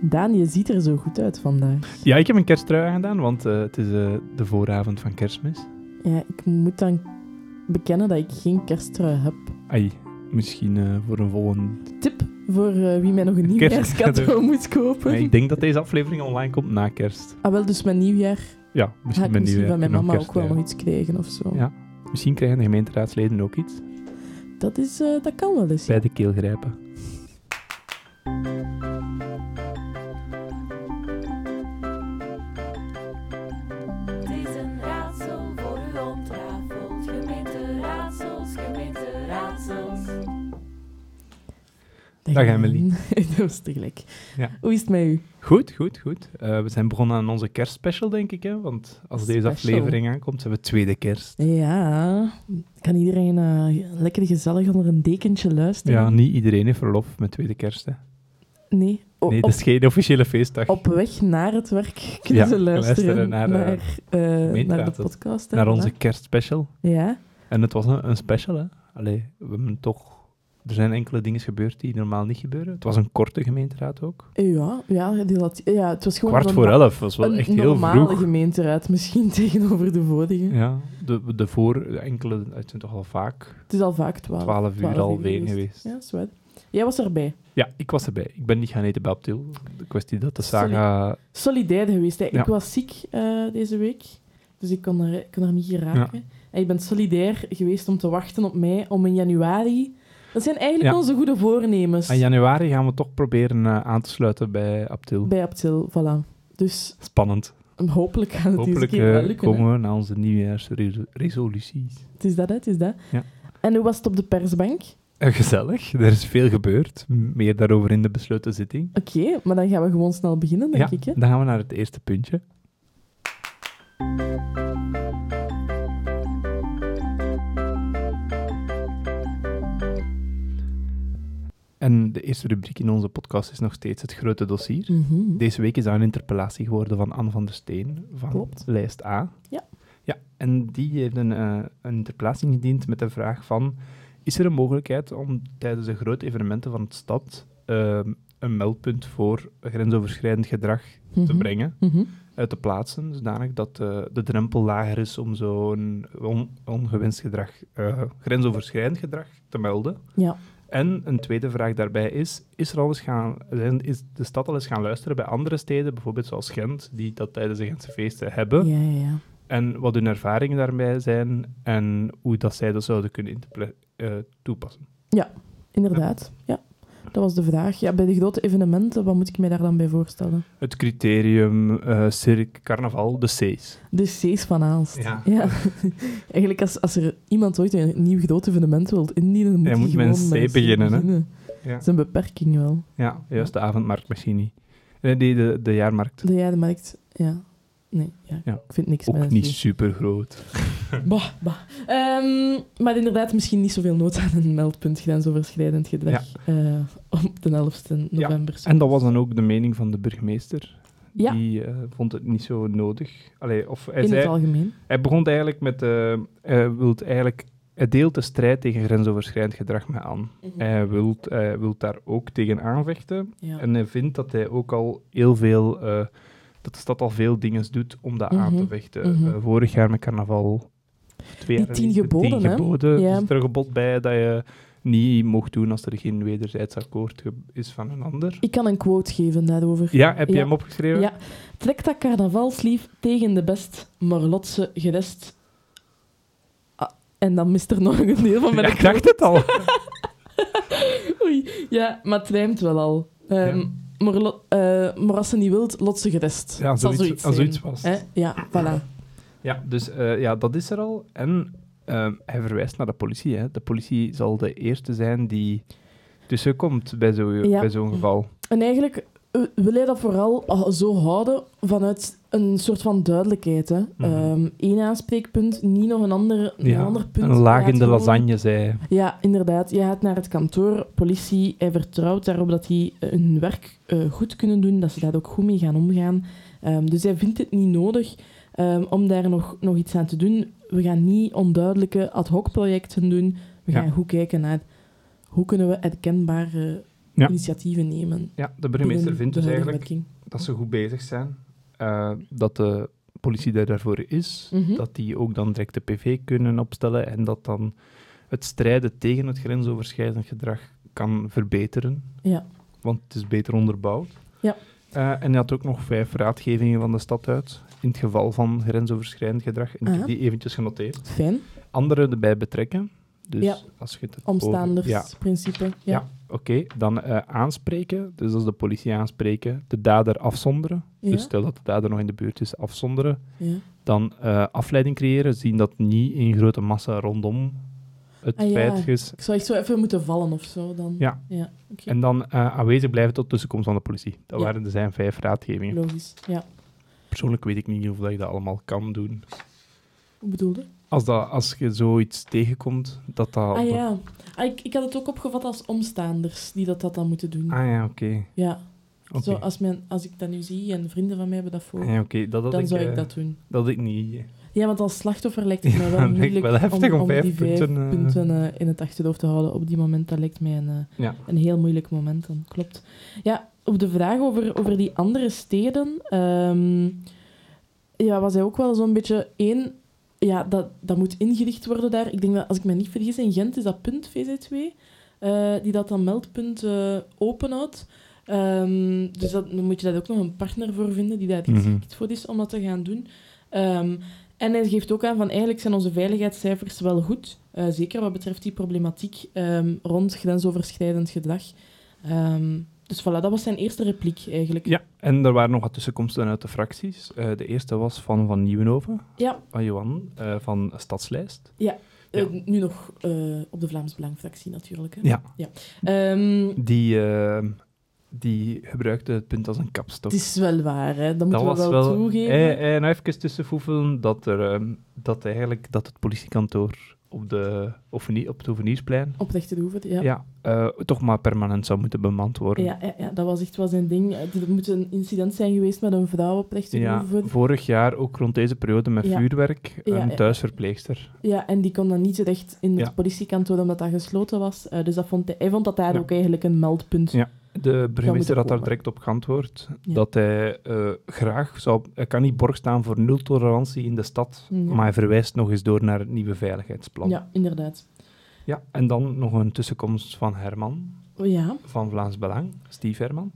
Daan, je ziet er zo goed uit vandaag. Ja, ik heb een kersttrui aangedaan, want eh, het is eh, de vooravond van kerstmis. Ja, ik moet dan bekennen dat ik geen kersttrui heb. Ai, misschien eh, voor een volgende... Tip voor wie mij nog een nieuwjaarscadeau moet kopen. Ik denk dat deze aflevering online komt na kerst. Ah, wel, dus met nieuwjaar Ja, misschien misschien die van mijn mama ook wel nog iets krijgen of zo. Ja. Misschien krijgen de gemeenteraadsleden ook iets Dat, is, dat kan wel eens. bij de keel grijpen. Dag Emily. dat was tegelijk. Ja. Hoe is het met u? Goed, goed, goed. Eh, we zijn begonnen aan onze kerstspecial, denk ik. Hè? Want als deze aflevering aankomt, hebben we tweede kerst. Ja, kan iedereen eh, lekker gezellig onder een dekentje luisteren? Ja, niet iedereen heeft verlof met tweede kerst. Hè? Nee, O- Nee, op, dat is geen officiële feestdag. op weg naar het werk kunnen Ja, ze luisteren, luisteren naar, naar, eh, eh, naar de podcast. hè, Naar onze kerstspecial. Ja, En het was een, een special, hè. Allee, we hebben toch... Er zijn enkele dingen gebeurd die normaal niet gebeuren. Het was een korte gemeenteraad ook. ja, ja, ja, het was gewoon Kwart een voor elf, was wel een echt heel normale vroeg. gemeenteraad misschien tegenover de vorige. Ja, de, de voor... de enkele... Het zijn toch al vaak Het is al vaak twaalf. 12 uur 12 alweer geweest. Ja, waar. Jij was erbij. Ja, ik was erbij. Ik ben niet gaan eten bij Abtil. De kwestie dat de saga... Solidair geweest. Hè. Ja. Ik was ziek eh, deze week, dus ik kon er, kon er niet geraken. En je bent solidair geweest om te wachten op mij om in januari... Dat zijn eigenlijk Ja. onze goede voornemens. In januari gaan we toch proberen eh, aan te sluiten bij Abtil. Bij Aptil, voilà. Dus Spannend. hopelijk gaat het Hopelijk keer wel eh, lukken. komen we naar onze nieuwjaarsresoluties. Het is dat, hè, het is dat. Ja. En hoe was het op de persbank? Eh, gezellig. Er is veel gebeurd. Meer daarover in de besloten zitting. Oké, maar dan gaan we gewoon snel beginnen, denk ja, ik. Hè? dan gaan we naar het eerste puntje. En de eerste rubriek in onze podcast is nog steeds het grote dossier. Mhm. Deze week is dat een interpellatie geworden van Anne van der Steen van Klopt. lijst A. Ja. Ja, en die heeft een, eh, een interpellatie ingediend met de vraag van... Is er een mogelijkheid om tijdens de grote evenementen van de stad eh, een meldpunt voor grensoverschrijdend gedrag te Mhm. brengen, Mhm. uit te plaatsen, zodanig dat eh, de drempel lager is om zo'n on- ongewenst gedrag, eh, grensoverschrijdend gedrag te melden? Ja. En een tweede vraag daarbij is, is, er al eens gaan, is de stad al eens gaan luisteren bij andere steden, bijvoorbeeld zoals Gent, die dat tijdens de Gentse feesten hebben, Ja, ja, ja. en wat hun ervaringen daarbij zijn en hoe dat zij dat zouden kunnen eh, toepassen? Inderdaad. Ja. Dat was de vraag. Ja, bij de grote evenementen, wat moet ik mij daar dan bij voorstellen? Het criterium, eh cirque, carnaval, de C's. De C's van Aalst. Ja. Eigenlijk, als, als er iemand ooit een nieuw groot evenement wilt indienen, dan moet Ja, hij moet met gewoon een C met beginnen, hè? Dat is een beperking wel. ja juist de avondmarkt misschien niet. Nee, die, de, de jaarmarkt. De jij de markt, ja. Nee, ja, Ja. ik vind niks Ook niet super groot. Bah, bah. Ehm, maar inderdaad, misschien niet zoveel nood aan een meldpunt grensoverschrijdend gedrag eh, op de 11e november. En dat was dan ook de mening van de burgemeester. Ja. Die eh, vond het niet zo nodig. Allee, of hij, in zei, het algemeen. hij begon eigenlijk met... eh hij, wilt eigenlijk, hij deelt de strijd tegen grensoverschrijdend gedrag met aan. Hij wilt, hij wilt daar ook tegen aanvechten. En hij vindt dat hij ook al heel veel... dat de stad al veel dingen doet om dat aan te Mhm, vechten. mhm. Eh, vorig jaar met carnaval... Twee Die tien geboden, tien geboden. Ja. Er is er een gebod bij dat je niet mocht doen als er geen wederzijds akkoord is van een ander. Ik kan een quote geven daarover. Ja, heb je Ja. hem opgeschreven? Ja. Trek dat carnavalslief tegen de best, maar lotse gerest. Ah, en dan mist er nog een deel van mijn Ja, ik dacht het al. Oei. Ja, maar het rijmt wel al. Ehm, Ja. Maar, eh, maar als ze niet wilt, lot ze gerest. Ja, Het zal zoiets- als zoiets was. Hè? Ja, voilà. Ja, dus eh, ja, dat is er al. En ehm, hij verwijst naar de politie. Hè. De politie zal de eerste zijn die tussenkomt bij zo- Ja. bij zo'n geval. En eigenlijk eh, wil hij dat vooral ah, zo houden vanuit een soort van duidelijkheid. Hè. Ehm, Eén aanspreekpunt, niet nog een ander, een ander punt. Een laag in de gewoon- lasagne, zei hij. Ja, inderdaad. Je gaat naar het kantoor, politie, hij vertrouwt daarop dat die eh, hun werk eh, goed kunnen doen, dat ze daar ook goed mee gaan omgaan. Ehm, dus hij vindt het niet nodig ehm, om daar nog, nog iets aan te doen. We gaan niet onduidelijke ad hoc projecten doen. We Ja. gaan goed kijken naar hoe kunnen we herkenbaar Ja. initiatieven nemen. Ja, de burgemeester vindt dus eigenlijk dat ze goed bezig zijn. Eh, dat de politie daar daarvoor is. Mhm. Dat die ook dan direct de PV kunnen opstellen. En dat dan het strijden tegen het grensoverschrijdend gedrag kan verbeteren. Ja. Want het is beter onderbouwd. Ja. Eh, en hij had ook nog vijf raadgevingen van de stad uit. In het geval van grensoverschrijdend gedrag. En ik heb die eventjes genoteerd. Fijn. Anderen erbij betrekken. Dus Ja. als je het over- Ja. Ja. Ja. oké. Dan eh, aanspreken. Dus als de politie aanspreken, de dader afzonderen. Ja. Dus stel dat de dader nog in de buurt is, afzonderen. Ja. Dan eh, afleiding creëren, zien dat niet in grote massa rondom het Ah, ja. feit is. Ik zou echt zo even moeten vallen of zo dan. Ja. Ja. En dan eh, aanwezig blijven tot tussenkomst van de politie. Dat Ja. waren er zijn vijf raadgevingen. Logisch. Ja. Persoonlijk weet ik niet of dat je dat allemaal kan doen. Hoe bedoelde? Als, dat, als je zoiets tegenkomt, dat dat... Ah ja. Ah, ik, ik had het ook opgevat als omstaanders die dat, dat dan moeten doen. Ah ja, oké. Ja. Zo, als, mijn, als ik dat nu zie en vrienden van mij hebben dat voor, Ah ja, oké. Dat, dan ik, zou ik eh, dat doen. dat ik niet. Ja, want als slachtoffer lijkt het mij wel moeilijk wel heftig om vijf die vijf punten, eh. punten eh, in het achterhoofd te houden op die moment. Dat lijkt mij een, eh, Ja. een heel moeilijk moment. Dan. Klopt. Ja, op de vraag over, over die andere steden ehm, ja, was hij ook wel zo'n beetje één... Ja, dat, dat moet ingericht worden daar. Ik denk dat, als ik me niet vergis, in Gent is dat punt VZ2, eh, die dat dan meldpunt eh openhoudt. Ehm, dus dat, dan moet je daar ook nog een partner voor vinden die daar Mhm. geschikt voor is om dat te gaan doen. Ehm, en hij geeft ook aan van eigenlijk zijn onze veiligheidscijfers wel goed. eh, zeker wat betreft die problematiek ehm, rond grensoverschrijdend gedrag. Ehm, dus voilà, dat was zijn eerste repliek eigenlijk. ja, en er waren nog wat tussenkomsten uit de fracties. Eh, de eerste was van Van Nieuwenhoven, Ja, van Johan, eh, van Stadslijst. eh, Ja. nu nog eh, op de Vlaams Belang-fractie natuurlijk. Hè. Ja. Ehm, Die, eh, die gebruikte het punt als een kapstok. het is wel waar, hè. dat moeten dat we wel, wel... toegeven. Eh, en even tussenvoefelen dat, er, ehm, dat, eigenlijk, dat het politiekantoor op, de, Ovenie- op het Overnieuwsplein Op de Echte ja. ja. eh, toch maar permanent zou moeten bemand worden. Ja, ja, ja, dat was echt wel zijn ding. Er moet een incident zijn geweest met een vrouw op de Echte Ja, vorig jaar ook rond deze periode met vuurwerk, een thuisverpleegster. Ja, en die kon dan niet terecht in het politiekantoor omdat dat gesloten was. Eh, dus dat vond hij, hij vond dat daar ook eigenlijk een meldpunt. Ja. De burgemeester had daar direct op geantwoord Ja. dat hij eh, graag zou... Hij kan niet borg staan voor nul tolerantie in de stad, Ja. maar hij verwijst nog eens door naar het nieuwe veiligheidsplan. Ja, inderdaad. Ja, en dan nog een tussenkomst van Herman, ja, van Vlaams Belang, Steve Herman.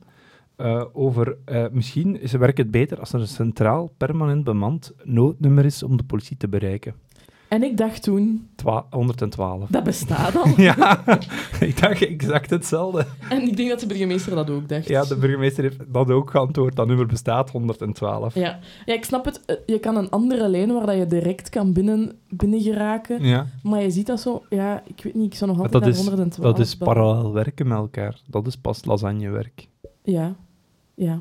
eh, over eh, misschien is, werkt het beter als er een centraal, permanent bemand noodnummer is om de politie te bereiken. En ik dacht toen, Twa 112. dat bestaat al. Ja, ik dacht exact hetzelfde. en ik denk dat de burgemeester dat ook dacht. Ja, de burgemeester heeft dat ook geantwoord. Dat nummer bestaat, 112. Ja. ja, ik snap het. Eh, Je kan een andere lijn waar dat je direct kan binnen, binnen geraken. Ja, Maar je ziet dat zo... Ja, ik weet niet, ik zou nog altijd dat naar is- 112... dat is parallel werken met elkaar. Dat is pas lasagnewerk. Ja, ja.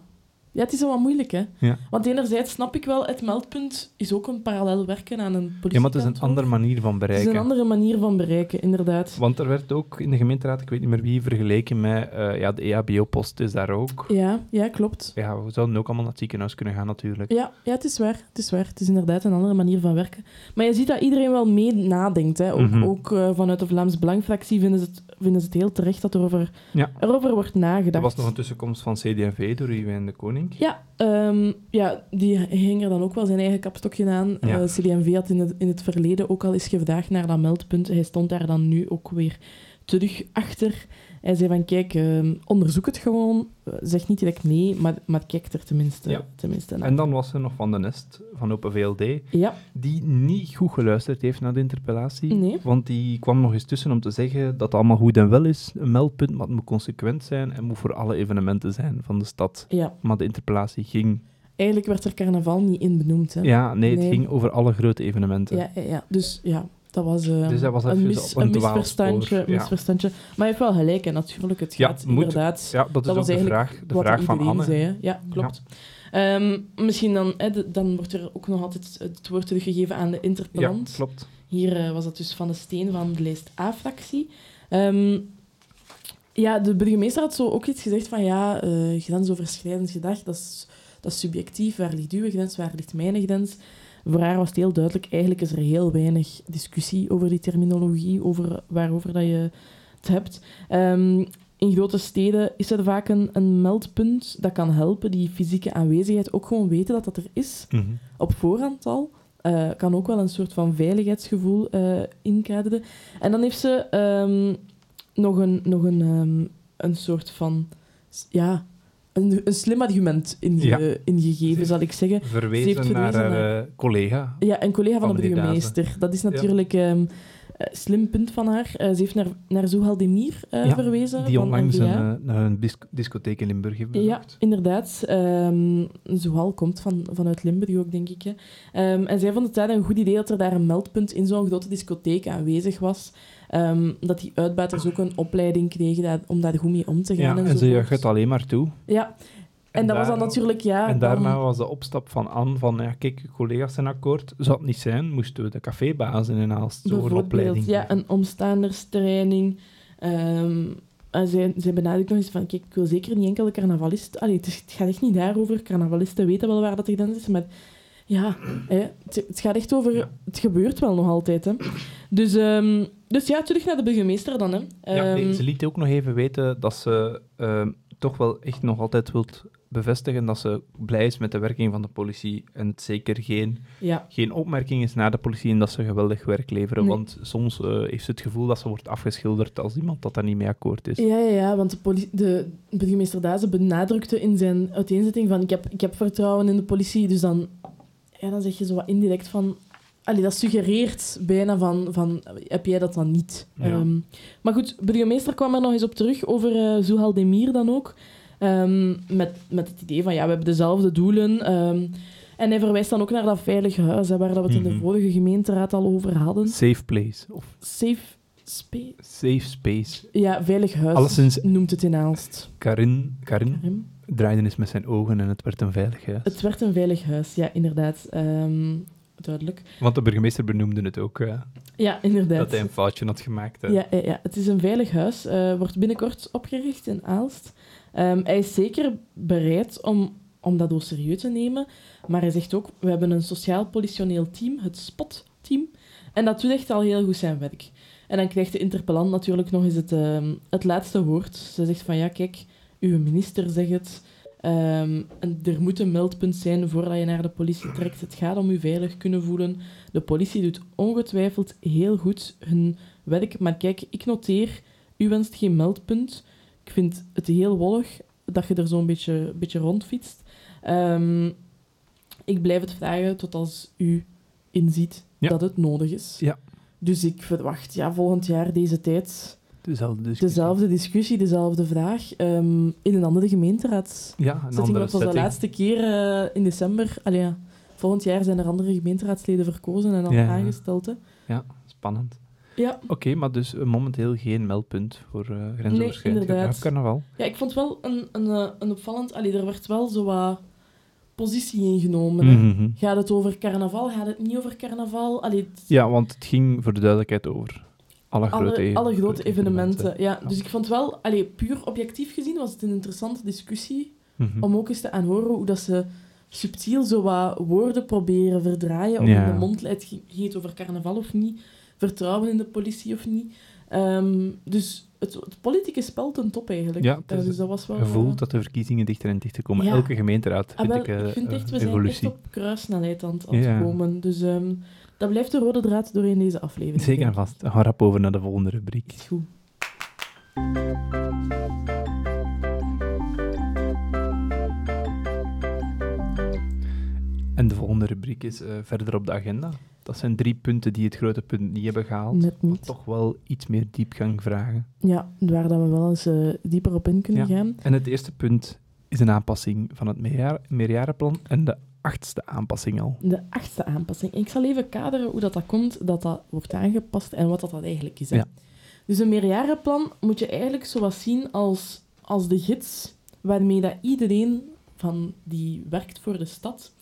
Ja, het is wel wat moeilijk, hè. Ja. Want enerzijds snap ik wel, het meldpunt is ook een parallel werken aan een politiekantoor. Ja, maar het is een andere manier van Het is bereiken. een andere manier van bereiken, inderdaad. Want er werd ook in de gemeenteraad, ik weet niet meer wie, vergeleken met eh, ja, de EHBO-post is daar ook. Ja, ja, klopt. Ja, we zouden ook allemaal naar het ziekenhuis kunnen gaan natuurlijk. Ja, ja, het is waar. Het is waar. Het is inderdaad een andere manier van werken. Maar je ziet dat iedereen wel mee nadenkt. Hè. Ook, Mhm. ook eh, vanuit de Vlaams Belangfractie vinden ze, het, vinden ze het heel terecht dat er over, Ja. erover wordt nagedacht. Er was nog een tussenkomst van CD&V door Iwijn de Koning. Ja, ehm, ja, die hing er dan ook wel zijn eigen kapstokje aan. Ja. Eh, CD&V had in het, in het verleden ook al eens gevraagd naar dat meldpunt. Hij stond daar dan nu ook weer terug achter. Hij zei van, kijk, ehm, onderzoek het gewoon. Eh, Zeg niet direct nee, maar, maar kijk er tenminste, Ja. tenminste naar. En dan was er nog Van de Nest, van Open VLD, Ja, die niet goed geluisterd heeft naar de interpellatie. Nee. Want die kwam nog eens tussen om te zeggen dat het allemaal goed en wel is, een meldpunt, maar het moet consequent zijn en moet voor alle evenementen zijn van de stad. ja. Maar de interpellatie ging... Eigenlijk werd er carnaval niet in benoemd. Hè. Ja, nee, het Nee. ging over alle grote evenementen. ja, ja, ja. Dus ja, dat was, eh, Dus dat was een, mis, een misverstandje, ja. Maar hij heeft wel gelijk, hè, natuurlijk. Het Ja, gaat moet. inderdaad... Ja, dat is Dat ook was de eigenlijk vraag, de wat vraag van Anne. zei. Ja, klopt. Ehm, misschien dan, hè, de- dan wordt er ook nog altijd het woord teruggegeven aan de Ja, interpellant. klopt. Hier eh, was dat dus van de Steen van de lijst A-fractie. Ehm, ja, de burgemeester had zo ook iets gezegd van ja, eh, grensoverschrijdend gedrag, dat is, dat is subjectief. Waar ligt uw grens, waar ligt mijn grens? Voor haar was het heel duidelijk, eigenlijk is er heel weinig discussie over die terminologie, over waarover dat je het hebt. Ehm, in grote steden is er vaak een, een meldpunt dat kan helpen, die fysieke aanwezigheid ook gewoon weten dat dat er is, Mhm. op voorhand al. Eh, kan ook wel een soort van veiligheidsgevoel eh inkaderen. En dan heeft ze ehm, nog een, nog een, ehm, een soort van... Ja, een, een slim argument inge- Ja. ingegeven, zal ik zeggen. Ze Verwezen, heeft naar verwezen naar- eh, collega. Ja, een collega van, Van de Dazen. burgemeester. Dat is natuurlijk een slim punt van haar. Eh, ze heeft naar, naar Zuhal Demir Ja, verwezen. Die onlangs een, naar een dis- discotheek in Limburg heeft Ja, bezocht. inderdaad. Ehm Zuhal komt van, vanuit Limburg ook, denk ik. Hè. Ehm, en zij vond het daar een goed idee dat er daar een meldpunt in zo'n grote discotheek aanwezig was. Ehm, dat die uitbuiters ook een opleiding kregen dat- om daar goed mee om te gaan. Ja, en ze juicht het alleen maar toe. Ja, en, dat was dan daarna- natuurlijk... Ja, En dan- daarna was de opstap van Anne van, ja, kijk, collega's zijn akkoord. Zou het niet zijn, moesten we de cafébaas in een Aalst Bijvoorbeeld, opleiding ja, een omstaanderstraining. Ehm en zij, zij benadrukt nog eens van, kijk, ik wil zeker niet enkel de carnavalist... Allee, het, is- het gaat echt niet daarover. Carnavalisten weten wel waar dat de grens is, maar ja, hè, het, het gaat echt over... Het gebeurt wel nog altijd, hè. Dus, ehm, dus ja, terug naar de burgemeester dan, hè. Ja, nee, Ehm, ze liet ook nog even weten dat ze ehm, toch wel echt nog altijd wilt bevestigen dat ze blij is met de werking van de politie en het zeker geen, ja. geen opmerking is naar de politie en dat ze geweldig werk leveren. Nee. Want soms eh, heeft ze het gevoel dat ze wordt afgeschilderd als iemand dat daar niet mee akkoord is. Ja, ja, ja, want de, de burgemeester Dazen benadrukte in zijn uiteenzetting van ik heb, ik heb vertrouwen in de politie, dus dan, ja, dan zeg je zo wat indirect van... Allee, dat suggereert bijna van, van heb jij dat dan niet? Ja. Ehm, maar goed, burgemeester kwam er nog eens op terug over eh Zuhal Demir dan ook. Ehm, met, met het idee van ja, we hebben dezelfde doelen. ehm, en hij verwijst dan ook naar dat veilige huis, hè, waar dat we het in Mhm. de vorige gemeenteraad al over hadden. Safe place of Safe space. safe space. Ja, veilig huis Alleszins- noemt het in Aalst. Karin, Karin Karim? draaide eens met zijn ogen en het werd een veilig huis. Het werd een veilig huis, ja, inderdaad. Ehm, duidelijk. Want de burgemeester benoemde het ook, eh, Ja, inderdaad. dat hij een foutje had gemaakt. Ja, ja, ja, het is een veilig huis. eh, wordt binnenkort opgericht in Aalst. Ehm, hij is zeker bereid om, om dat ook serieus te nemen. Maar hij zegt ook, we hebben een sociaal-politioneel team, het SPOT-team. En dat doet echt al heel goed zijn werk. En dan krijgt de interpellant natuurlijk nog eens het, ehm, het laatste woord. Ze zegt van, ja, kijk, uw minister zegt het. Ehm, en er moet een meldpunt zijn voordat je naar de politie trekt. Het gaat om je veilig kunnen voelen. De politie doet ongetwijfeld heel goed hun werk. Maar kijk, ik noteer, u wenst geen meldpunt. Ik vind het heel wollig dat je er zo'n beetje, beetje rondfietst. Ehm, ik blijf het vragen tot als u inziet Ja. dat het nodig is. Ja. Dus ik verwacht ja, volgend jaar deze tijd Dezelfde discussie. dezelfde discussie, dezelfde vraag ehm, in een andere gemeenteraad. Ja, een andere dat was de laatste keer eh, in december. Allee, ja, volgend jaar zijn er andere gemeenteraadsleden verkozen en al Ja, ja. aangesteld. Hè. Ja, spannend. Ja, Oké, maar dus eh, momenteel geen meldpunt voor eh grensoverschrijdend carnaval. Ja, ik vond wel een, een, een opvallend... Allee, er werd wel zo wat positie ingenomen. Mhm. Gaat het over carnaval? Gaat het niet over carnaval? Allee, het- Ja, want het ging voor de duidelijkheid over alle grote, alle, e- alle grote evenementen. Ja, Ja. Dus ik vond wel... Allee, puur objectief gezien was het een interessante discussie Mhm. om ook eens te aanhoren hoe dat ze subtiel zo wat woorden proberen verdraaien. Of Ja. in de mond leidt ging het over carnaval of niet. Vertrouwen in de politie of niet. Ehm, dus het, het politieke spel ten top eigenlijk. Ja, Eh, dus dat was wel... gevoel eh, dat de verkiezingen dichter en dichter komen. Ja. Elke gemeenteraad Ah, vind wel, ik, eh, ik vind echt, we eh, zijn evolutie. echt op kruissnelheid aan het, aan het komen. Dus ehm, dat blijft de rode draad doorheen deze aflevering. Zeker en vast. Rap over naar de volgende rubriek. Is goed. En de volgende rubriek is eh, verder op de agenda. Dat zijn drie punten die het grote punt niet hebben gehaald. Net maar toch wel iets meer diepgang vragen. Ja, waar dat we wel eens eh, dieper op in kunnen Ja. gaan. En het eerste punt is een aanpassing van het meerjaar, meerjarenplan en de achtste aanpassing al. De achtste aanpassing. Ik zal even kaderen hoe dat, dat komt, dat dat wordt aangepast en wat dat, dat eigenlijk is. hè. Ja. Dus een meerjarenplan moet je eigenlijk zoals zien als, als de gids waarmee dat iedereen van die werkt voor de stad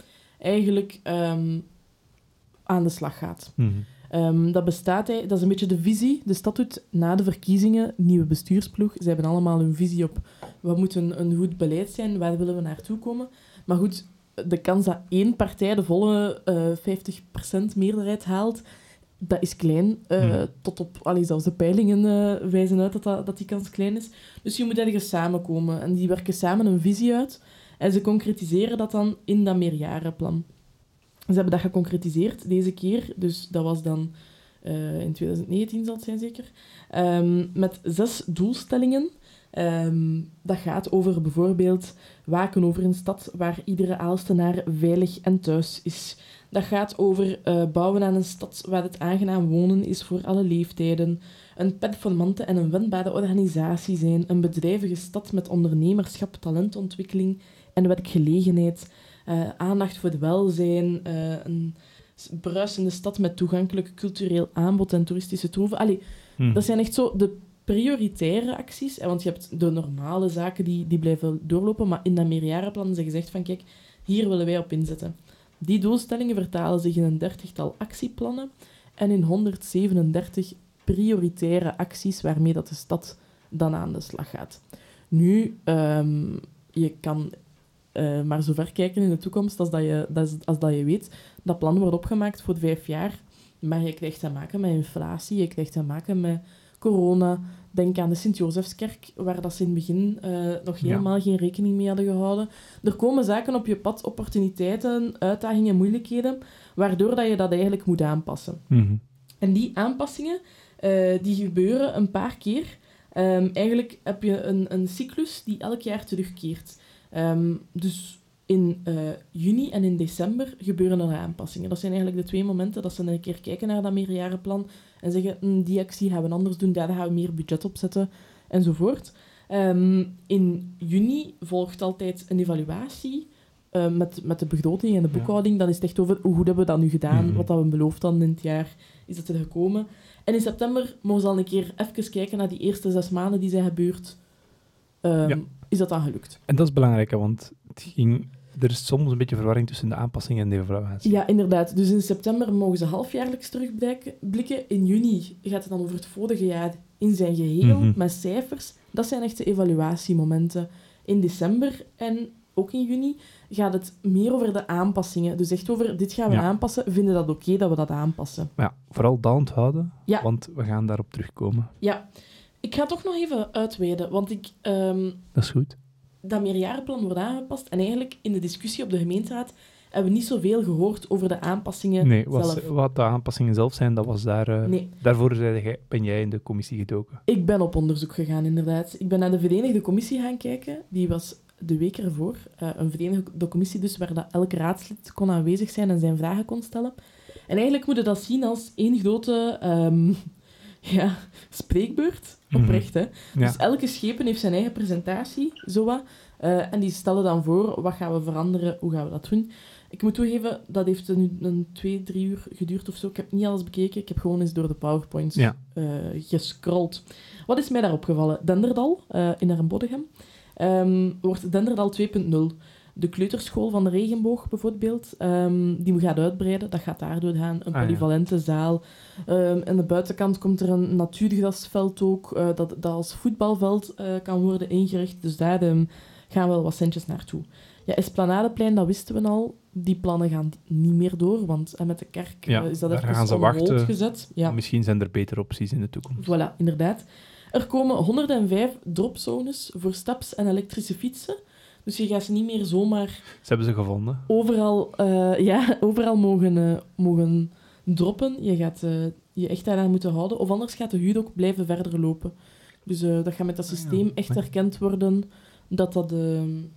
eigenlijk ehm, aan de slag gaat. Mhm. Ehm, dat bestaat, dat is een beetje de visie. De stad doet na de verkiezingen nieuwe bestuursploeg. Ze hebben allemaal een visie op wat moet een, een goed beleid zijn, waar willen we naartoe komen. Maar goed, de kans dat één partij de volle eh 50% meerderheid haalt, dat is klein. eh, Hmm. Tot op, allee, zelfs de peilingen eh, wijzen uit dat, dat, dat die kans klein is. Dus je moet ergens samenkomen. En die werken samen een visie uit. En ze concretiseren dat dan in dat meerjarenplan. Ze hebben dat geconcretiseerd deze keer. Dus dat was dan eh, in 2019 zal het zijn zeker. Ehm, met zes doelstellingen. Ehm, dat gaat over bijvoorbeeld waken over een stad waar iedere Aalstenaar veilig en thuis is. Dat gaat over eh, bouwen aan een stad waar het aangenaam wonen is voor alle leeftijden. Een performante en een wendbare organisatie zijn. Een bedrijvige stad met ondernemerschap, talentontwikkeling en werkgelegenheid. Eh, aandacht voor het welzijn. eh, een bruisende stad met toegankelijk cultureel aanbod en toeristische troeven. Allee, Hm. dat zijn echt zo de prioritaire acties. hè, Want je hebt de normale zaken die, die blijven doorlopen, maar in dat meerjarenplan is er gezegd van kijk, hier willen wij op inzetten. Die doelstellingen vertalen zich in een dertigtal actieplannen en in 137 prioritaire acties waarmee dat de stad dan aan de slag gaat. Nu, ehm, je kan eh, maar zo ver kijken in de toekomst als dat, je, dat als dat je weet. Dat plan wordt opgemaakt voor vijf jaar, maar je krijgt te maken met inflatie, je krijgt te maken met corona. Denk aan de Sint-Josefskerk, waar dat ze in het begin eh, nog Ja. helemaal geen rekening mee hadden gehouden. Er komen zaken op je pad, opportuniteiten, uitdagingen, moeilijkheden, waardoor dat je dat eigenlijk moet aanpassen. Mhm. En die aanpassingen, eh, die gebeuren een paar keer. Ehm, eigenlijk heb je een, een cyclus die elk jaar terugkeert. Ehm, dus in eh, juni en in december gebeuren er aanpassingen. Dat zijn eigenlijk de twee momenten dat ze een keer kijken naar dat meerjarenplan en zeggen, "Hm, die actie gaan we anders doen, daar gaan we meer budget op zetten, enzovoort. Ehm, in juni volgt altijd een evaluatie eh, met, met de begroting en de boekhouding. Dan is het echt over hoe goed hebben we dat nu gedaan, Mhm. wat dat we beloofd hadden in het jaar, is dat er gekomen. En in september mogen ze al een keer even kijken naar die eerste zes maanden die zijn gebeurd. Ehm, Ja. Is dat dan gelukt? En dat is belangrijk, want het ging, er is soms een beetje verwarring tussen de aanpassing en de evaluatie. Ja, inderdaad. Dus in september mogen ze halfjaarlijks terugblikken. In juni gaat het dan over het vorige jaar in zijn geheel, Mhm. met cijfers. Dat zijn echte evaluatiemomenten. In december en ook in juni gaat het meer over de aanpassingen. Dus echt over, dit gaan we Ja. aanpassen. Vinden dat oké dat we dat aanpassen? Maar ja, vooral dat onthouden, Ja. want we gaan daarop terugkomen. Ja. Ik ga toch nog even uitweiden, want ik... ehm, Dat is goed. dat meerjarenplan wordt aangepast. En eigenlijk in de discussie op de gemeenteraad hebben we niet zoveel gehoord over de aanpassingen Nee, wat, zelf. wat de aanpassingen zelf zijn, dat was daar... eh, Nee, Daarvoor ben jij in de commissie gedoken. ik ben op onderzoek gegaan, inderdaad. Ik ben naar de Verenigde Commissie gaan kijken. Die was de week ervoor. eh, een Verenigde Commissie dus, waar dat elk raadslid kon aanwezig zijn en zijn vragen kon stellen. En eigenlijk moet je dat zien als één grote ehm, ja, spreekbeurt. Mhm. Oprecht, hè. Ja. Dus elke schepen heeft zijn eigen presentatie. Eh, en die stellen dan voor, wat gaan we veranderen, hoe gaan we dat doen. Ik moet toegeven, dat heeft nu een twee, drie uur geduurd of zo. Ik heb niet alles bekeken, ik heb gewoon eens door de powerpoints Ja. eh, gescrolld. Wat is mij daar opgevallen? Denderdal, eh, in Armbodegem, ehm, wordt Denderdal 2.0. De kleuterschool van de regenboog bijvoorbeeld, ehm, die gaat uitbreiden. Dat gaat daardoor gaan. Een Ah, ja. polyvalente zaal. Ehm aan de buitenkant komt er een natuurgrasveld ook, eh, dat, dat als voetbalveld eh, kan worden ingericht. Dus daar ehm, gaan wel wat centjes naartoe. Ja, Esplanadeplein, dat wisten we al. Die plannen gaan niet meer door, want eh, met de kerk Ja, is dat even gaan ze wachten. gezet. Ja. Misschien zijn er betere opties in de toekomst. Voilà, inderdaad. Er komen 105 dropzones voor staps- en elektrische fietsen. Dus je gaat ze niet meer zomaar Ze hebben ze gevonden. overal, eh, ja, overal mogen, eh, mogen droppen. Je gaat eh, je echt daaraan moeten houden. Of anders gaat de huur ook blijven verder lopen. Dus eh, dat gaat met dat Ah, systeem echt erkend worden dat, dat,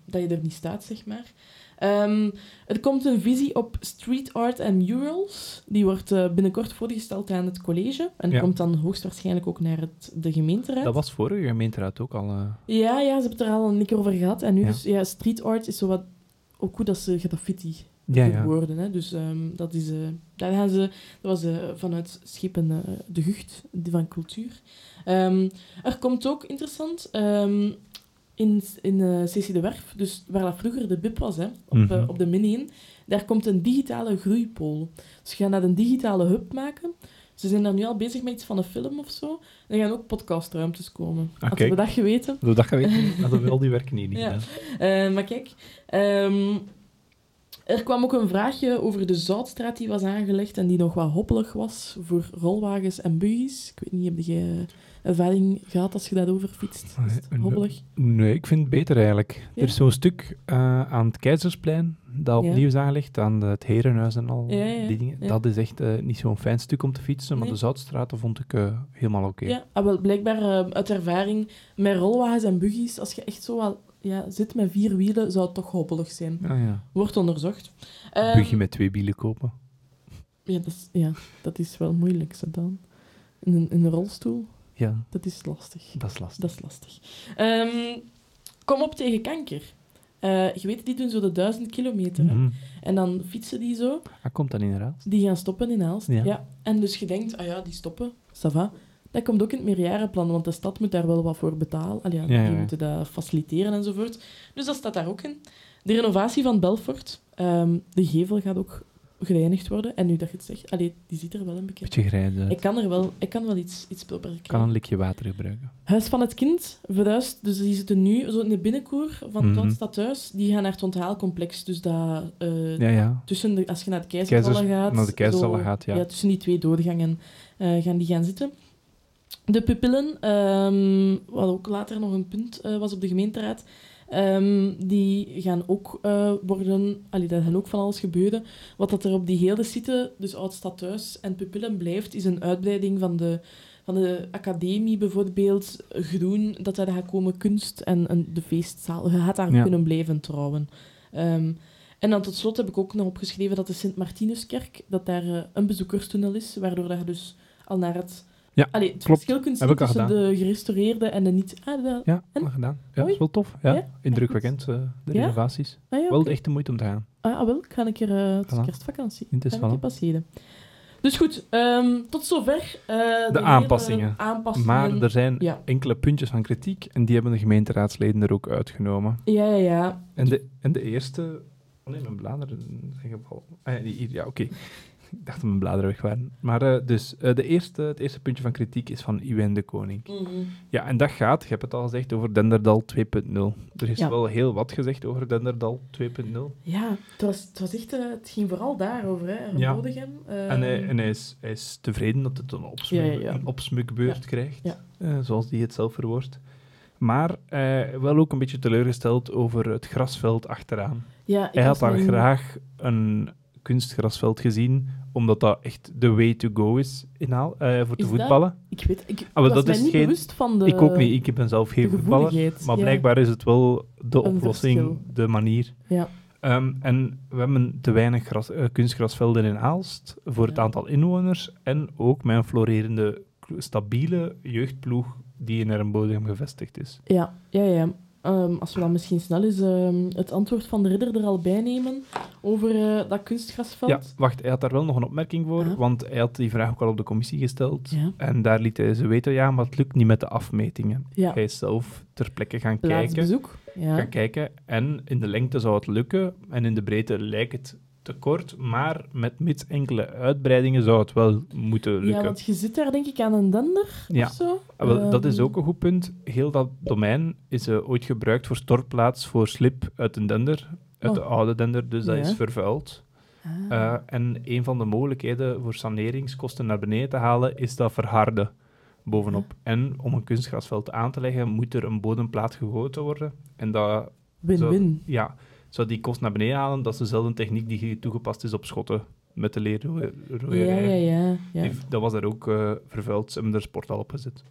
dat je er niet staat, zeg maar. Ehm, er komt een visie op street art en murals. Die wordt eh, binnenkort voorgesteld aan het college. En Ja. komt dan hoogstwaarschijnlijk ook naar het, de gemeenteraad. Dat was vorige gemeenteraad ook al. eh, Ja, ja, ze hebben het er al een keer over gehad. En nu Ja. dus, ja, street art is zo wat... Ook goed dat ze graffiti ja, ja. worden. Hè. Dus ehm, dat is... eh, daar gaan ze... Dat was vanuit Schepen de Gucht die van cultuur. Ehm, er komt ook, interessant, in, in eh CC de Werf, dus waar dat vroeger de BIP was, hè, op, Mhm. eh, op de Min 1, daar komt een digitale groeipool. Dus ze gaan dat een digitale hub maken. Ze zijn daar nu al bezig met iets van een film of zo. En er gaan ook podcastruimtes komen. Hadden kijk. we dat geweten? Dat dacht je weten, hadden we al die werken hier niet Ja. Eh, maar kijk, ehm, Er kwam ook een vraagje over de Zoutstraat die was aangelegd en die nog wat hoppelig was voor rolwagens en buggies. Ik weet niet, heb je ervaring gehad als je dat overfietst? Is het Nee, hobbelig? Nee, ik vind het beter eigenlijk. Ja? Er is zo'n stuk eh, aan het Keizersplein dat Ja. opnieuw is aangelegd, aan het Herenhuis en al Ja, die dingen. Dat is echt eh, niet zo'n fijn stuk om te fietsen, maar Nee. de Zoutstraat vond ik eh, helemaal oké. Ja, ah, wel, blijkbaar uit ervaring met rolwagens en buggies, als je echt zo wel ja, zit met vier wielen, zou het toch hobbelig zijn. Ah, ja. Wordt onderzocht. Een Ehm, buggy met twee wielen kopen. ja, dat is, ja, dat is wel moeilijk, zo dan. In een, in een rolstoel, Ja, dat is lastig. dat is lastig. Dat is lastig. Ehm, kom op tegen kanker. Eh, je weet, die doen zo de duizend kilometer. Mhm. En dan fietsen die zo. Ah, komt dat inderdaad? Die gaan stoppen in Aalst. Ja. Ja. En dus je denkt, ah ja, die stoppen, ça va. Dat komt ook in het meerjarenplan, want de stad moet daar wel wat voor betalen. Allee, ja, Ja, ja, die ja. moeten dat faciliteren enzovoort. Dus dat staat daar ook in. De renovatie van Belfort. ehm, de gevel gaat ook gereinigd worden. En nu dat je het zegt, allee, die ziet er wel een beetje... Beetje grijs uit. Ik kan er wel, ik kan wel iets, iets pulper kan krijgen. een likje water gebruiken. Huis van het kind verhuist, dus die zitten nu zo in de binnenkoer van het Mhm. oud stadhuis. Die gaan naar het onthaalcomplex. Dus dat, eh, Ja, ja. tussen de, als je naar het gaat... naar de Keizersvallen zo- gaat, ja. tussen die twee doorgangen eh, gaan die gaan zitten. De pupillen, ehm, wat ook later nog een punt eh, was op de gemeenteraad, ehm, die gaan ook eh, worden... Allee, daar gaan ook van alles gebeuren. Wat dat er op die hele site, dus oud stadhuis en pupillen blijft, is een uitbreiding van de, van de academie bijvoorbeeld, groen, dat daar gaat komen, kunst en, en de feestzaal. Je gaat daar Ja. kunnen blijven trouwen. Ehm, en dan tot slot heb ik ook nog opgeschreven dat de Sint-Martinuskerk, dat daar eh, een bezoekerstunnel is, waardoor je dus al naar het... Ja, Allee, het klopt. verschil kunt zien tussen gedaan. de gerestaureerde en de niet... Ah. Ja, En? gedaan. Ja, Mooi. is wel tof. Ja, Ja? indrukwekkend, eh, de Ja? renovaties. Ah, ja, Wel echt de moeite om te gaan. Ah, ah, wel, ik ga een keer uh, het is Voilà. kerstvakantie. Het is Ga passeren. Dus goed, ehm, tot zover. eh, de, aanpassingen. aanpassingen. Maar er zijn Ja. enkele puntjes van kritiek en die hebben de gemeenteraadsleden er ook uitgenomen. Ja, ja, ja. En de, en de eerste... Oh nee, mijn bladeren zeggen wel... Ah, ja, die hier, ja, oké. Ik dacht dat mijn bladeren weg waren. Maar eh, dus, eh, de eerste, het eerste puntje van kritiek is van Iwijn de Koning. Mhm. Ja, en dat gaat, je hebt het al gezegd, over Denderdal 2.0. Er is Ja. wel heel wat gezegd over Denderdal 2.0 Ja, het, was, het, was echt, eh, het ging vooral daarover, hè. Ja. Bodegem. eh, En, hij, en hij, is, hij is tevreden dat het een, opsmuk, Ja, een opsmukbeurt krijgt, zoals hij het zelf verwoordt. Maar wel ook een beetje teleurgesteld over het grasveld achteraan. ja, ik Hij had daar graag een kunstgrasveld gezien, omdat dat echt de way to go is in Haal, eh, voor te dat- voetballen. Ik weet, ik maar was dat mij is niet geen- bewust van de... ik ook niet, ik ben zelf geen voetballer. Maar ja. blijkbaar is het wel de Een oplossing, verschil. de manier. Ja. Ehm, en we hebben te weinig gras, eh, kunstgrasvelden in Aalst voor het aantal inwoners en ook een florerende, stabiele jeugdploeg die in Ermbodem gevestigd is. Ja, ja, ja. Ehm, als we dan misschien snel eens ehm, het antwoord van de ridder er al bij nemen over eh, dat kunstgrasveld. Ja, wacht, hij had daar wel nog een opmerking voor, want hij had die vraag ook al op de commissie gesteld. Ja. En daar liet hij ze weten, ja, maar het lukt niet met de afmetingen. Ja. Hij is zelf ter plekke gaan kijken. Ja. gaan kijken. En in de lengte zou het lukken en in de breedte lijkt het te kort, maar met mits enkele uitbreidingen zou het wel moeten lukken. ja, want je zit daar denk ik aan een dender Ja. of zo. Ah, wel, dat is Ehm, ook een goed punt. Heel dat domein is eh, ooit gebruikt voor stortplaats voor slip uit een dender, uit Oh. de oude dender, dus dat Ja. is vervuild. ah. Eh, en een van de mogelijkheden voor saneringskosten naar beneden te halen is dat verharden bovenop. En om een kunstgrasveld aan te leggen, moet er een bodemplaat gegoten worden. En dat Win-win. ja, zou die kost naar beneden halen. Dat is dezelfde techniek die toegepast is op schotten met de Ja, leerrooierij. ja, ja. ja. Die- Dat was daar ook eh, vervuild. Ze hebben er sport al op gezet.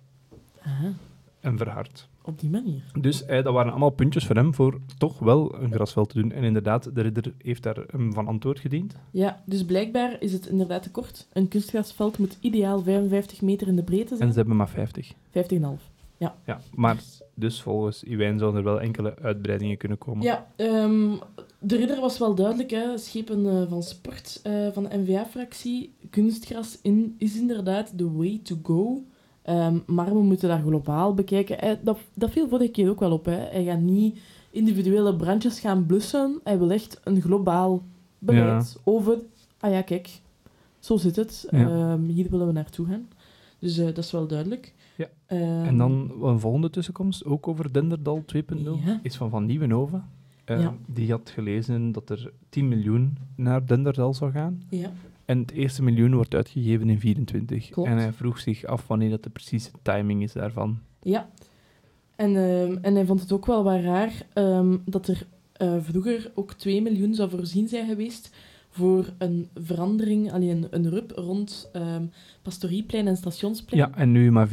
Aha, En verhard. op die manier. Dus eh, dat waren allemaal puntjes voor hem voor toch wel een grasveld te doen. En inderdaad, de ridder heeft daar hem van antwoord gediend. Ja, dus blijkbaar is het inderdaad te kort. Een kunstgrasveld moet ideaal 55 meter in de breedte En zijn. ze hebben maar 50. 50,5. Ja, maar dus volgens Iwijn zouden er wel enkele uitbreidingen kunnen komen. Ja, ehm, de ridder was wel duidelijk. Hè. Schepen eh, van sport eh, van de NVA-fractie. Kunstgras in, is inderdaad the way to go. Ehm, maar we moeten dat globaal bekijken. Hij- dat, dat viel vorige keer ook wel op. Hè. Hij gaat niet individuele brandjes gaan blussen. Hij wil echt een globaal beleid over... Ah ja, kijk. Zo zit het. Ja. Ehm, hier willen we naartoe gaan. Dus eh, dat is wel duidelijk. Ja. Ehm, En dan een volgende tussenkomst, ook over Denderdal 2.0, Ja. is van Van Nieuwenhoven. eh, Ja. die had gelezen dat er 10 miljoen naar Denderdal zou gaan. Ja. En het eerste miljoen wordt uitgegeven in 24. Klopt. En hij vroeg zich af wanneer dat de precieze timing is daarvan. Ja. En, ehm, en hij vond het ook wel wat raar ehm, dat er eh, vroeger ook 2 miljoen zou voorzien zijn geweest voor een verandering, alleen een, rub rond ehm Pastorieplein en Stationsplein. Ja, en nu maar 400.000.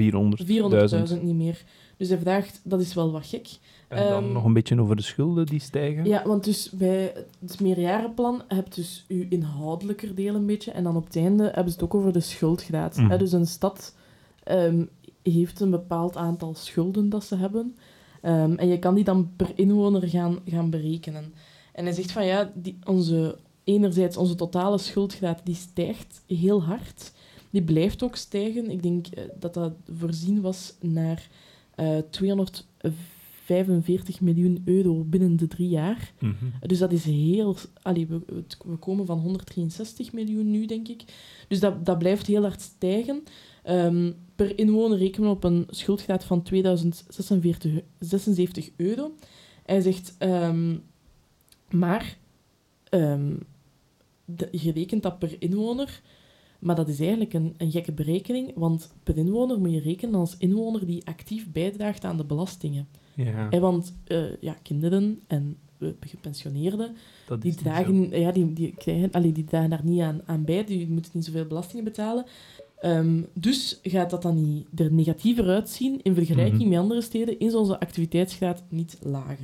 400.000 niet meer. Dus hij vraagt, dat is wel wat gek. En dan Ehm, nog een beetje over de schulden die stijgen. Ja, want dus bij het meerjarenplan heb je dus je inhoudelijker deel een beetje. En dan op het einde hebben ze het ook over de schuldgraad. Hè, dus een stad ehm, heeft een bepaald aantal schulden dat ze hebben. En je kan die dan per inwoner gaan, gaan berekenen. En hij zegt van ja, die, onze, enerzijds onze totale schuldgraad die stijgt heel hard. Die blijft ook stijgen. Ik denk eh, dat dat voorzien was naar eh 245 miljoen euro binnen de drie jaar. Mhm. Dus dat is heel... Allee, we, komen van 163 miljoen nu, denk ik. Dus dat, dat blijft heel hard stijgen. Ehm, per inwoner rekenen we op een schuldgraad van 2046 76 euro. Hij zegt... ehm, maar... ehm, de- je rekent dat per inwoner... Maar dat is eigenlijk een, een gekke berekening, want per inwoner moet je rekenen als inwoner die actief bijdraagt aan de belastingen. Ja, Hè, want eh, ja, kinderen en eh, gepensioneerden, die dragen, ja, die, die, krijgen, allee, die dragen daar niet aan, aan bij, die moeten niet zoveel belastingen betalen. Ehm, dus gaat dat dan niet er negatiever uitzien in vergelijking Mhm. met andere steden, is onze activiteitsgraad niet lager.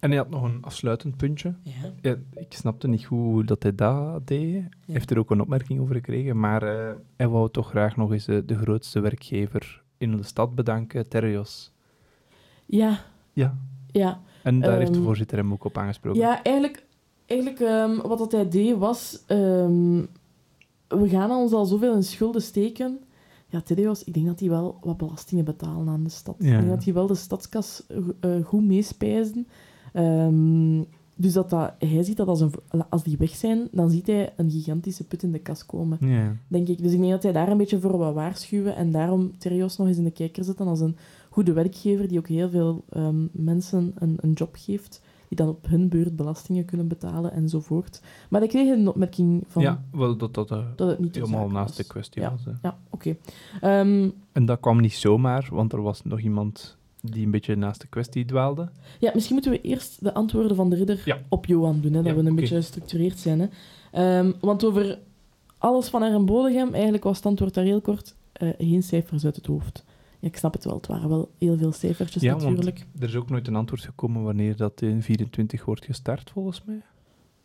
En hij had nog een afsluitend puntje. Ja. Ja, ik snapte niet goed hoe dat hij dat deed. Hij heeft er ook een opmerking over gekregen, maar eh, hij wou toch graag nog eens eh, de grootste werkgever in de stad bedanken, Terrios. Ja, Ja, ja. en daar heeft de Ehm, voorzitter hem ook op aangesproken. Ja, eigenlijk, eigenlijk ehm, wat dat hij deed was... ehm, we gaan ons al zoveel in schulden steken. Ja, Tedeos, ik denk dat die wel wat belastingen betalen aan de stad. Ja. Ik denk dat die wel de stadskas eh, goed meespijzen. Ehm, dus dat dat, hij ziet dat als, een, als die weg zijn, dan ziet hij een gigantische put in de kas komen, denk ik. Dus ik denk dat hij daar een beetje voor wat waarschuwen en daarom Terios nog eens in de kijker zetten als een goede werkgever die ook heel veel ehm, mensen een, een job geeft, die dan op hun beurt belastingen kunnen betalen enzovoort. Maar ik kreeg een opmerking van ja, wel dat dat eh, dat het niet helemaal naast de kwestie Ja. was. hè. Ja, oké. Ehm, En dat kwam niet zomaar, want er was nog iemand die een beetje naast de kwestie dwaalde. Ja, misschien moeten we eerst de antwoorden van de ridder Ja. op Johan doen, hè, dat Ja, we een beetje gestructureerd zijn. Hè. Ehm, want over alles van Aaron Bodegem, eigenlijk was het antwoord daar heel kort, eh, geen cijfers uit het hoofd. Ja, ik snap het wel, het waren wel heel veel cijfertjes Ja, natuurlijk. want er is ook nooit een antwoord gekomen wanneer dat in 24 wordt gestart, volgens mij.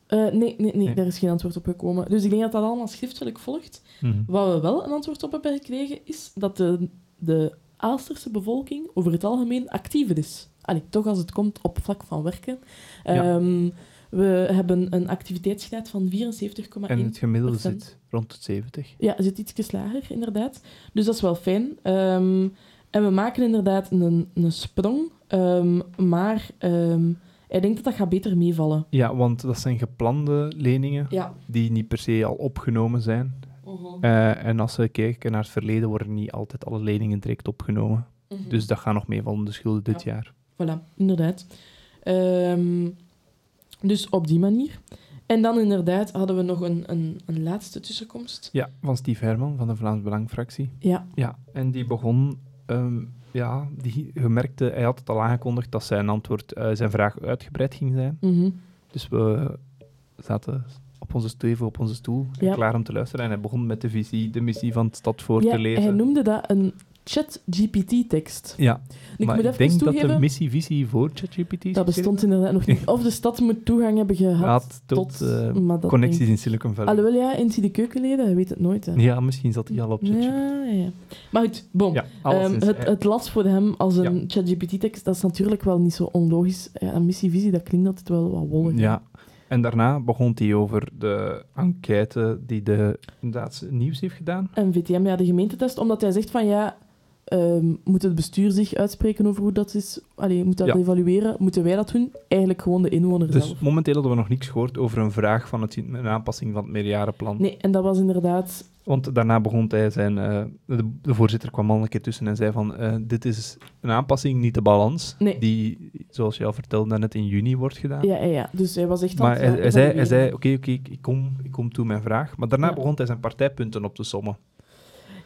Eh, nee, nee, nee, Nee. daar is geen antwoord op gekomen. Dus ik denk dat dat allemaal schriftelijk volgt. Mhm. Wat we wel een antwoord op hebben gekregen, is dat de, de Aalsterse bevolking over het algemeen actiever is. Allee, toch als het komt op vlak van werken. Ja. Ehm, we hebben een activiteitsgraad van 74,1. En het gemiddelde zit rond de 70. Ja, zit iets lager, inderdaad. Dus dat is wel fijn. Ehm, en we maken inderdaad een, een sprong, ehm, maar ehm ik denk dat dat gaat beter meevallen. Ja, want dat zijn geplande leningen Ja. die niet per se al opgenomen zijn. Eh, en als we kijken naar het verleden, worden niet altijd alle leningen direct opgenomen. Mhm. Dus dat gaat nog meevallen, de schulden dit Ja. jaar. Voilà, inderdaad. Ehm, dus op die manier. En dan inderdaad hadden we nog een, een, een laatste tussenkomst. Ja, van Steve Herman van de Vlaams Belangfractie. Ja, Ja, en die begon... ehm, ja, die gemerkte, hij had het al aangekondigd dat zijn antwoord, eh, zijn vraag uitgebreid ging zijn. mhm. Dus we zaten onze steven op onze stoel, Ja. klaar om te luisteren. En hij begon met de visie, de missie van het stad voor ja te lezen. hij noemde dat een chat-GPT-tekst. Ja, Ik maar moet ik even denk dat de missie-visie voor ChatGPT dat bestond inderdaad nog niet. Of de stad moet toegang hebben gehad Had tot, eh, connecties in Silicon Valley. Alhoewel, ja, in de keukenleden, je weet het nooit. Hè. Ja, misschien zat hij al op ChatGPT. ja, ja. Maar goed. Ja, Ehm, het, hij- het las voor hem als een. ChatGPT-tekst, dat is natuurlijk wel niet zo onlogisch. Ja, een missievisie, dat klinkt altijd wel wat wollig. Ja, en daarna begon hij over de enquête die de inderdaad nieuws heeft gedaan. En VTM, ja, de gemeentetest, omdat hij zegt van ja, ehm, moet het bestuur zich uitspreken over hoe dat is? Allee, moet dat Ja. evalueren? Moeten wij dat doen? Eigenlijk gewoon de inwoner Dus zelf. momenteel hadden we nog niks gehoord over een vraag van het, een aanpassing van het meerjarenplan. Nee, en dat was inderdaad... Want daarna begon hij zijn... eh, de, de voorzitter kwam al een keer tussen en zei van... eh, dit is een aanpassing, niet de balans. Nee. Die, zoals je al vertelde, net in juni wordt gedaan. Ja, ja, ja. Dus hij was echt aan Maar hij, eh, hij zei, hij zei oké, oké, ik, ik kom, ik kom toe mijn vraag. Maar daarna Ja. begon hij zijn partijpunten op te sommen.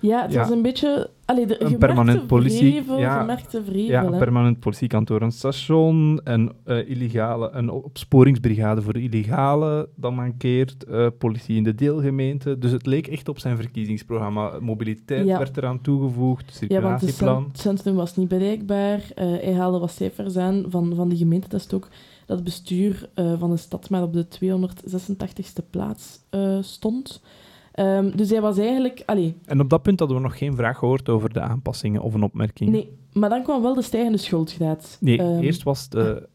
Ja, het Ja. was een beetje... Allee, de, Een permanent politie- vrevel, ja. vrevel, Ja, een permanent politiekantoor, een station, een, eh, illegale, een opsporingsbrigade voor illegale, dat mankeert, eh, politie in de deelgemeente. Dus het leek echt op zijn verkiezingsprogramma. Mobiliteit Ja. werd eraan toegevoegd, Ja, want het circulatieplan. cent- centrum was niet bereikbaar. Eh, hij haalde wat cijfers aan van, van de gemeente. Dat is ook dat het bestuur van de stad maar op de 286ste plaats eh, stond. Ehm, dus hij was eigenlijk... Allee, En op dat punt hadden we nog geen vraag gehoord over de aanpassingen of een opmerking. nee, maar dan kwam wel de stijgende schuldgraad. Nee, Ehm, eerst was de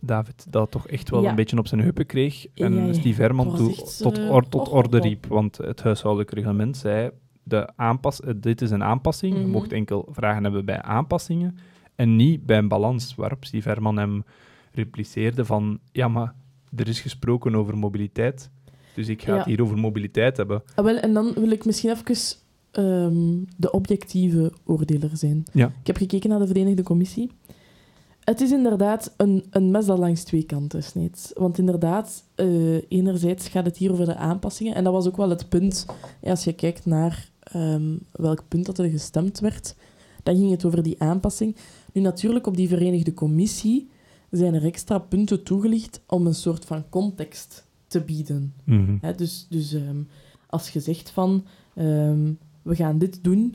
David dat toch echt wel Ja. een beetje op zijn heupen kreeg. En Ja, ja. Steve Herman toe, echt, tot, eh, or- tot orde riep. Want het huishoudelijk reglement zei, de aanpas, eh, dit is een aanpassing. Je Mhm. mocht enkel vragen hebben bij aanpassingen en niet bij een balans. Waarop Steve Herman hem repliceerde van, ja, maar er is gesproken over mobiliteit. Dus ik ga Ja. het hier over mobiliteit hebben. Ah, wel, en dan wil ik misschien even ehm, de objectieve oordeler zijn. Ja. Ik heb gekeken naar de Verenigde Commissie. Het is inderdaad een, een mes dat langs twee kanten snijdt. Want inderdaad, eh, enerzijds gaat het hier over de aanpassingen. En dat was ook wel het punt, als je kijkt naar ehm, welk punt dat er gestemd werd, dan ging het over die aanpassing. Nu natuurlijk, op die Verenigde Commissie zijn er extra punten toegelicht om een soort van context te bieden. Mhm. Dus dus ehm, als je zegt van ehm, we gaan dit doen,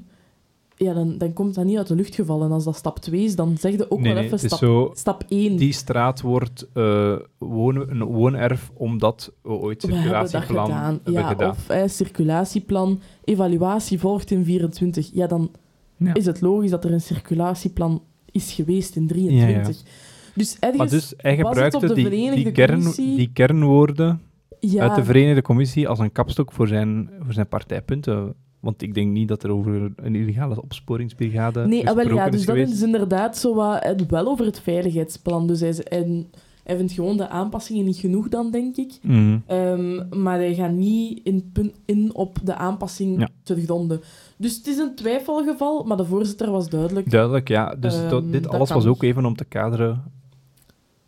ja, dan, dan komt dat niet uit de lucht gevallen. Als dat stap 2 is, dan zeg je ook Nee, wel even stap, zo... stap 1. Die straat wordt eh, woon, een woonerf omdat we ooit we hebben circulatieplan gedaan. hebben ja, gedaan. Of circulatieplan, evaluatie volgt in 24. Ja, dan Ja. is het logisch dat er een circulatieplan is geweest in 23. Dus ergens Maar dus hij het gebruikte die, die, kern, Commissie- die kernwoorden ja, uit de Verenigde Commissie als een kapstok voor zijn, voor zijn partijpunten. Want ik denk niet dat er over een illegale opsporingsbrigade Nee, ah, wel, ja, dus is dat is inderdaad zo wat, eh, wel over het veiligheidsplan. Dus hij, vindt gewoon de aanpassingen niet genoeg dan, denk ik. Mhm. Ehm, maar hij gaat niet in, op de aanpassing Ja. terugdonden. Dus het is een twijfelgeval, maar de voorzitter was duidelijk. Duidelijk, ja. Dus Ehm, dit alles was ook even om te kaderen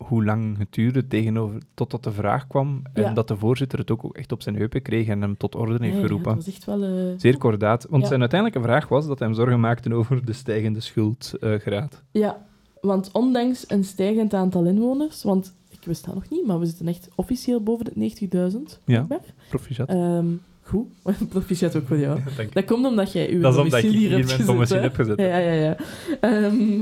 hoe lang het duurde tegenover, totdat de vraag kwam. En Ja. dat de voorzitter het ook echt op zijn heupen kreeg en hem tot orde heeft Ja, ja, geroepen. het was echt wel... eh, Zeer kordaat. Want Ja. zijn uiteindelijke vraag was dat hij hem zorgen maakte over de stijgende schuldgraad. Ja, want ondanks een stijgend aantal inwoners, want ik wist dat nog niet, maar we zitten echt officieel boven de 90.000. Ja. Proficiat. Ehm, goed, proficiat ook voor jou. Dank. Dat komt omdat jij uw Dat hier hebt mijn gezet, heb. Ja, ja, ja. Ehm,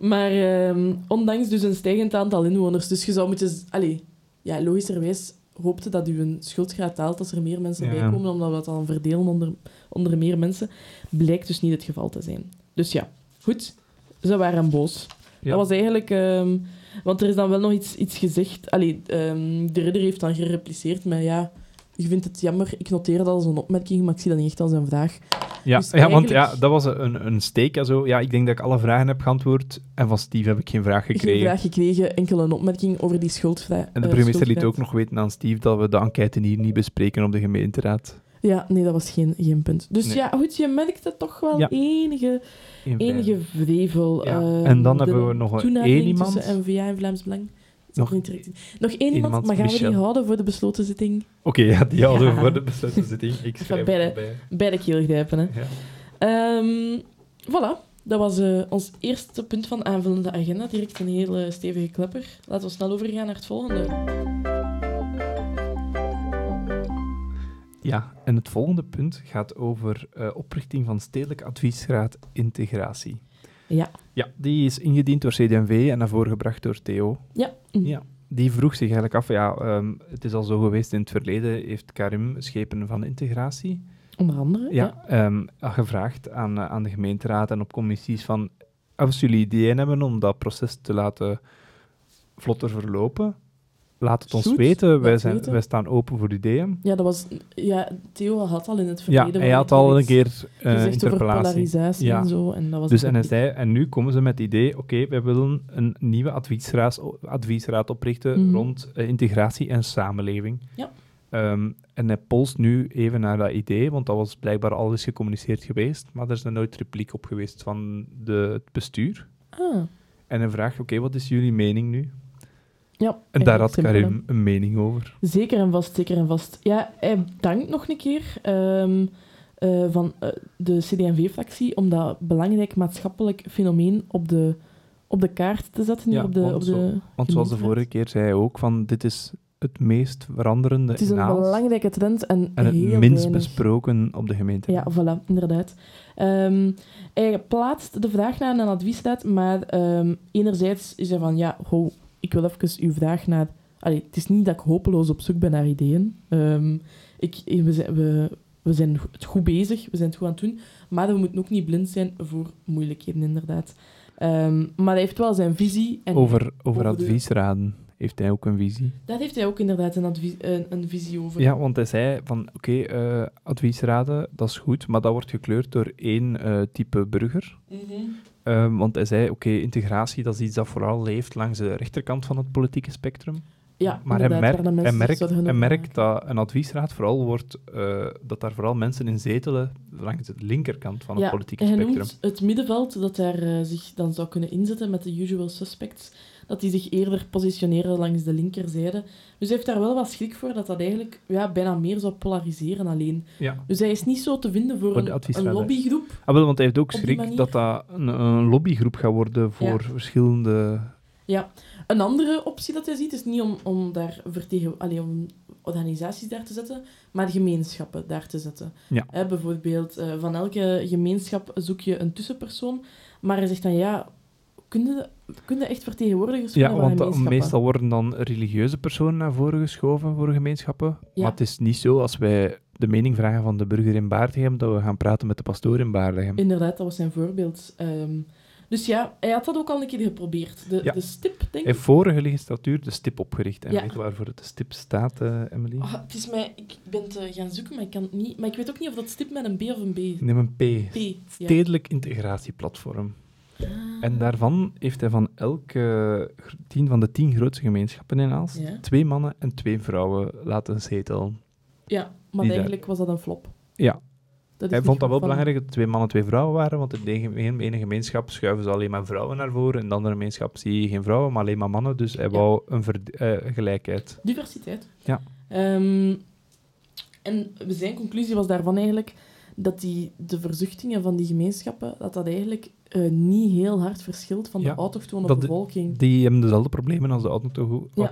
maar ehm, ondanks dus een stijgend aantal inwoners, dus je zou moeten... Allee, ja, logischerwijs hoopte dat uw schuldgraad daalt als er meer mensen Ja. bij komen, omdat we dat dan verdelen onder, onder meer mensen. Blijkt dus niet het geval te zijn. Dus ja, goed. Ze waren boos. Ja. Dat was eigenlijk... ehm, want er is dan wel nog iets, iets gezegd. Allee, de ridder heeft dan gerepliceerd met ja... Je vindt het jammer, ik noteer dat als een opmerking, maar ik zie dat niet echt als een vraag. Ja, Dus ja want ja, dat was een, een steek. Zo. Ja, ik denk dat ik alle vragen heb geantwoord. En van Steve heb ik geen vraag Geen gekregen. vraag gekregen, enkel een opmerking over die schuldvrij. En de eh, burgemeester liet ook nog weten aan Steve dat we de enquête hier niet bespreken op de gemeenteraad. Ja, nee, dat was geen, geen punt. Dus Nee. ja, goed, je merkte toch wel Ja. enige, enige vrevel. Ja. ehm, En dan hebben we nog één iemand. tussen NVA en Vlaams Belang. Nog niet direct. Nog één iemand, maar gaan we die houden voor de besloten zitting? Oké, ja, die hadden we Ja. voor de besloten zitting. Ik schrijf bij de-. Bij de keelgrijpen, hè. Ja. Ehm, voilà, dat was eh, ons eerste punt van aanvullende agenda. Direct een hele stevige klepper. Laten we snel overgaan naar het volgende. ja, en het volgende punt gaat over eh, oprichting van Stedelijk Adviesraad Integratie. Ja. Ja, die is ingediend door CD&V en naar voren gebracht door Theo. Ja. Ja, die vroeg zich eigenlijk af, ja, ehm, het is al zo geweest in het verleden, heeft Karim schepen van integratie Onder andere. ja, ehm, gevraagd aan, aan de gemeenteraad en op commissies van, als jullie ideeën hebben om dat proces te laten vlotter verlopen, laat het ons Shoot, weten. Wij, zijn, weten. wij staan open voor ideeën. Ja, dat was... Ja, Theo had al in het Ja, verleden... hij wel had al een keer gezegd over interpellatie. polarisatie Ja. en zo. En dat was Dus en hij zei, en nu komen ze met het idee, oké, wij willen een nieuwe adviesraad, adviesraad oprichten Mhm. rond eh, integratie en samenleving. Ja. Ehm, en hij polst nu even naar dat idee, want dat was blijkbaar al eens gecommuniceerd geweest, maar er is er nooit repliek op geweest van de, het bestuur. Ah, En hij vraagt, oké, wat is jullie mening nu? Ja. En daar had simpel, Karim een mening over. Zeker en vast, zeker en vast. Ja, hij dankt nog een keer ehm, eh, van eh, de CD&V-fractie om dat belangrijk maatschappelijk fenomeen op de, op de kaart te zetten. Ja, op de, want op zo- Want zoals de vorige keer zei hij ook, van dit is het meest veranderende Het is een belangrijke trend en, en het heel minst weinig. besproken op de gemeente. Ja, voilà, inderdaad. Ehm, hij plaatst de vraag naar een adviesraad, maar ehm, enerzijds is hij van, ja, ho, ik wil even uw vraag naar... Allee, het is niet dat ik hopeloos op zoek ben naar ideeën. Ehm, ik, we, zijn, we, we zijn het goed bezig, we zijn het goed aan het doen, maar we moeten ook niet blind zijn voor moeilijkheden, inderdaad. Ehm, maar hij heeft wel zijn visie. En Over, over over de- adviesraden heeft hij ook een visie. Daar heeft hij ook inderdaad een, advies, een, een visie over. Ja, want hij zei van, oké, eh, adviesraden, dat is goed, maar dat wordt gekleurd door één eh, type burger. Mhm. Ehm, want hij zei, oké, integratie, dat is iets dat vooral leeft langs de rechterkant van het politieke spectrum. Ja, Maar hij, merkt, hij, merkt, hij dat een adviesraad vooral wordt, eh, dat daar vooral mensen in zetelen langs de linkerkant van het ja, politieke hij spectrum. noemt het middenveld dat daar eh, zich dan zou kunnen inzetten met de usual suspects, dat die zich eerder positioneren langs de linkerzijde. Dus hij heeft daar wel wat schrik voor dat dat eigenlijk ja, bijna meer zou polariseren alleen. Ja. Dus hij is niet zo te vinden voor, een, lobbygroep. Ah, wel, want hij heeft ook schrik dat dat een, een lobbygroep gaat worden voor verschillende... Ja. Een andere optie dat hij ziet is niet om, om daar vertegen, allee, om organisaties daar te zetten, maar gemeenschappen daar te zetten. Ja. Bijvoorbeeld, eh, van elke gemeenschap zoek je een tussenpersoon, maar hij zegt dan ja, kun je, kun echt vertegenwoordigers Ja, van want meestal worden dan religieuze personen naar voren geschoven voor gemeenschappen. Ja. Maar het is niet zo als wij de mening vragen van de burger in Baardegem, dat we gaan praten met de pastoor in Baardegem. Inderdaad, dat was zijn voorbeeld. Ehm, dus ja, hij had dat ook al een keer geprobeerd. De, Ja. de stip, denk Hij ik. heeft vorige legislatuur de stip opgericht. En Ja. weet waarvoor het de stip staat, eh, Emily? Ah, het is mij, ik ben te gaan zoeken, maar ik kan het niet. Maar ik weet ook niet of dat stip met een B of een B. Neem een P. P. Ja. Stedelijk integratieplatform. En daarvan heeft hij van elke tien van de tien grootste gemeenschappen in Aalst Ja. twee mannen en twee vrouwen laten zetelen. Ja, maar Die daar- eigenlijk was dat een flop. Ja, hij vond dat wel van- belangrijk dat twee mannen twee vrouwen waren, want in de ene- gemeenschap schuiven ze alleen maar vrouwen naar voren, in de andere gemeenschap zie je geen vrouwen, maar alleen maar mannen, dus hij Ja. wou een eh, gelijkheid. Diversiteit. Ja. Ehm, en zijn conclusie was daarvan eigenlijk dat die, de verzuchtingen van die gemeenschappen, dat dat eigenlijk eh, niet heel hard verschilt van Ja, de autochtone dat de- bevolking. Die hebben dezelfde problemen als de autoto- Ja.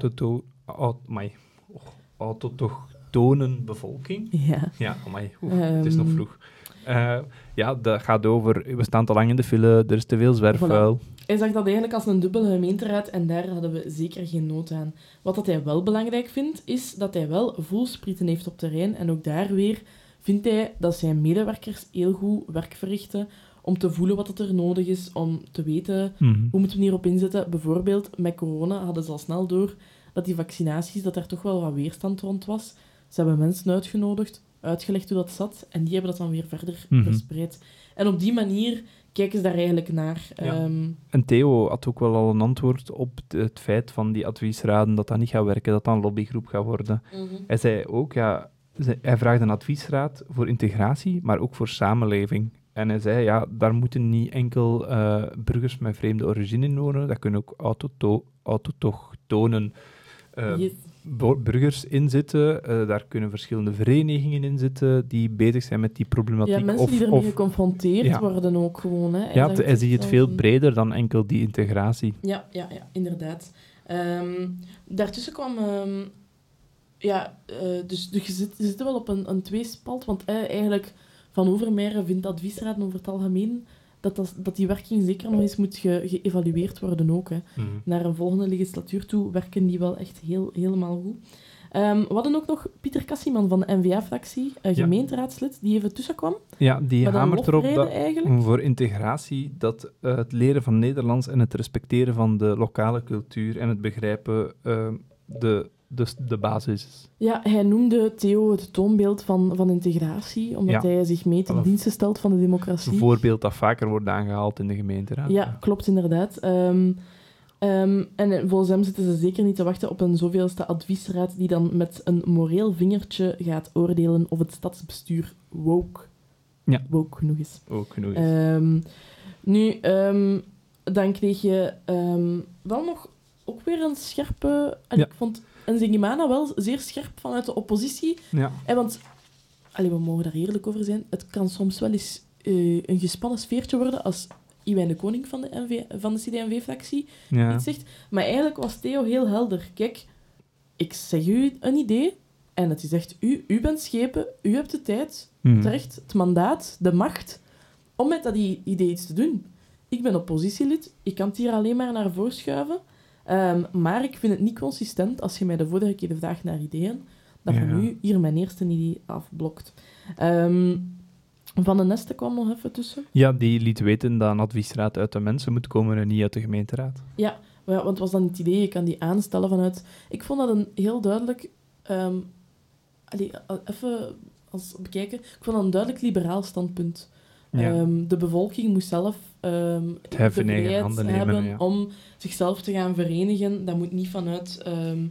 autochtone bevolking. Ja. Ja, amai. Het is nog Ehm. vroeg. Eh, ja, dat gaat over, we staan te lang in de file, er is te veel zwerfvuil. Hij zag dat eigenlijk als een dubbele gemeenteraad en daar hadden we zeker geen nood aan. Wat dat hij wel belangrijk vindt, is dat hij wel voelsprieten heeft op terrein. En ook daar weer vindt hij dat zijn medewerkers heel goed werk verrichten om te voelen wat het er nodig is, om te weten Mhm. hoe moeten we hierop inzetten. Bijvoorbeeld met corona hadden ze al snel door dat die vaccinaties, dat daar toch wel wat weerstand rond was. Ze hebben mensen uitgenodigd, uitgelegd hoe dat zat en die hebben dat dan weer verder Mhm. verspreid. En op die manier kijken ze daar eigenlijk naar. Ja. Ehm, En Theo had ook wel al een antwoord op het- feit van die adviesraden dat dat niet gaat werken, dat dat een lobbygroep gaat worden. Hij zei ook, ja, hij vraagt een adviesraad voor integratie, maar ook voor samenleving. En hij zei, ja, daar moeten niet enkel eh, burgers met vreemde origine in wonen, daar kunnen ook autoto autochtonen eh, Yes. burgers in zitten, eh, daar kunnen verschillende verenigingen in zitten die bezig zijn met die problematiek. Ja, mensen of, die ermee of, geconfronteerd Ja. worden ook gewoon. Hè. ja, hij ziet het veel breder dan enkel die integratie. Ja, ja, ja inderdaad. Ehm, daartussen kwam... ehm, ja, eh, dus, dus je, zit, je zit wel op een, een tweespalt, want eh, eigenlijk Van Overmeijer vindt adviesraden over het algemeen dat, dat, dat die werking zeker nog eens moet ge- geëvalueerd worden ook. Hè. Naar een volgende legislatuur toe werken die wel echt heel, helemaal goed. Ehm, we hadden ook nog Pieter Kassiman van de N-VA-fractie, een Ja. gemeenteraadslid, die even tussenkwam. Ja, die hamert erop dat, eigenlijk. voor integratie dat eh, het leren van Nederlands en het respecteren van de lokale cultuur en het begrijpen de dus de basis is. Ja, hij noemde Theo het toonbeeld van, van integratie, omdat Ja. hij zich mee ten dienste stelt van de democratie. Een voorbeeld dat vaker wordt aangehaald in de gemeenteraad. Ja, klopt inderdaad. Ehm, ehm, en volgens hem zitten ze zeker niet te wachten op een zoveelste adviesraad die dan met een moreel vingertje gaat oordelen of het stadsbestuur woke, Ja. woke genoeg is. Ook genoeg. is. Ehm, nu, dan kreeg je wel nog ook weer een scherpe... Ja. Ik vond Nzengimana wel zeer scherp vanuit de oppositie. ja. En want, allee, we mogen daar eerlijk over zijn, het kan soms wel eens eh, een gespannen sfeertje worden als Iwijn de Koning van de, NV, van de CD&V-fractie ja. iets zegt. Maar eigenlijk was Theo heel helder. Kijk, ik zeg u een idee en het is echt u, u bent schepen, u hebt de tijd, Mhm. het recht, het mandaat, de macht om met dat idee iets te doen. Ik ben oppositielid, ik kan het hier alleen maar naar voren schuiven. Ehm, maar ik vind het niet consistent als je mij de vorige keer vraagt naar ideeën, dat je Ja. nu hier mijn eerste idee afblokt. Ehm, van de Neste kwam nog even tussen. Ja, die liet weten dat een adviesraad uit de mensen moet komen en niet uit de gemeenteraad. Ja, ja, want het was dan het idee, je kan die aanstellen vanuit... Ik vond dat een heel duidelijk... ehm, allee, even als bekijken. Ik vond dat een duidelijk liberaal standpunt. Ja. De bevolking moest zelf in de vrijheid nemen, hebben ja. om zichzelf te gaan verenigen. Dat moet niet vanuit, ehm,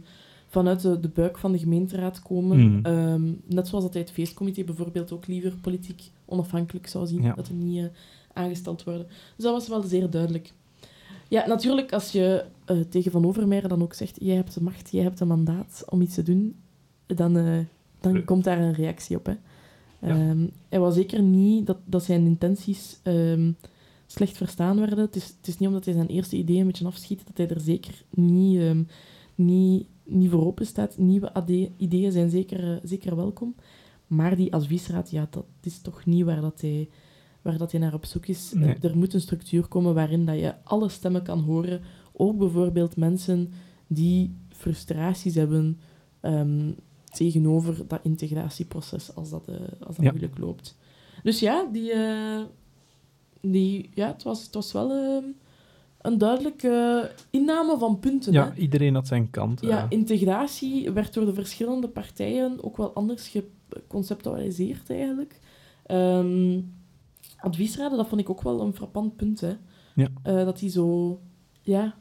vanuit de, de buik van de gemeenteraad komen. Mhm. Ehm, net zoals dat hij het feestcomité bijvoorbeeld ook liever politiek onafhankelijk zou zien. Ja. Dat er niet eh, aangesteld worden. Dus dat was wel zeer duidelijk. Ja, natuurlijk, als je eh, tegen Van Overmeijer dan ook zegt jij hebt de macht, jij hebt een mandaat om iets te doen, dan, eh, dan komt daar een reactie op. Hè. Ja. Ehm, hij was zeker niet dat, dat zijn intenties slecht verstaan werden. Het is, het is niet omdat hij zijn eerste idee een beetje afschiet, dat hij er zeker niet, ehm, niet, niet voor open staat. Nieuwe ideeën zijn zeker, eh, zeker welkom. Maar die adviesraad, ja, dat is toch niet waar, dat hij, waar dat hij naar op zoek is. Nee. Er moet een structuur komen waarin dat je alle stemmen kan horen. Ook bijvoorbeeld mensen die frustraties hebben ehm, tegenover dat integratieproces als dat, eh, als dat Ja. moeilijk loopt. Dus ja, die, eh, die, ja het, was, het was wel ehm, een duidelijke inname van punten. Ja, hè. iedereen had zijn kant. Ja, eh. integratie werd door de verschillende partijen ook wel anders geconceptualiseerd eigenlijk. Ehm, adviesraden, dat vond ik ook wel een frappant punt. Hè. Ja. Eh, dat die zo... Ja,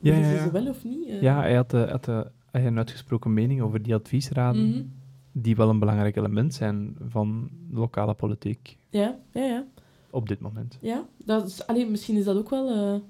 Ja, ja, ze ja. ze wel of niet? Eh, Ja, hij had, had, hij had een uitgesproken mening over die adviesraden, mhm. die wel een belangrijk element zijn van lokale politiek ja, ja, ja. Op dit moment. ja. Dat is, allee, misschien is dat ook wel... eh,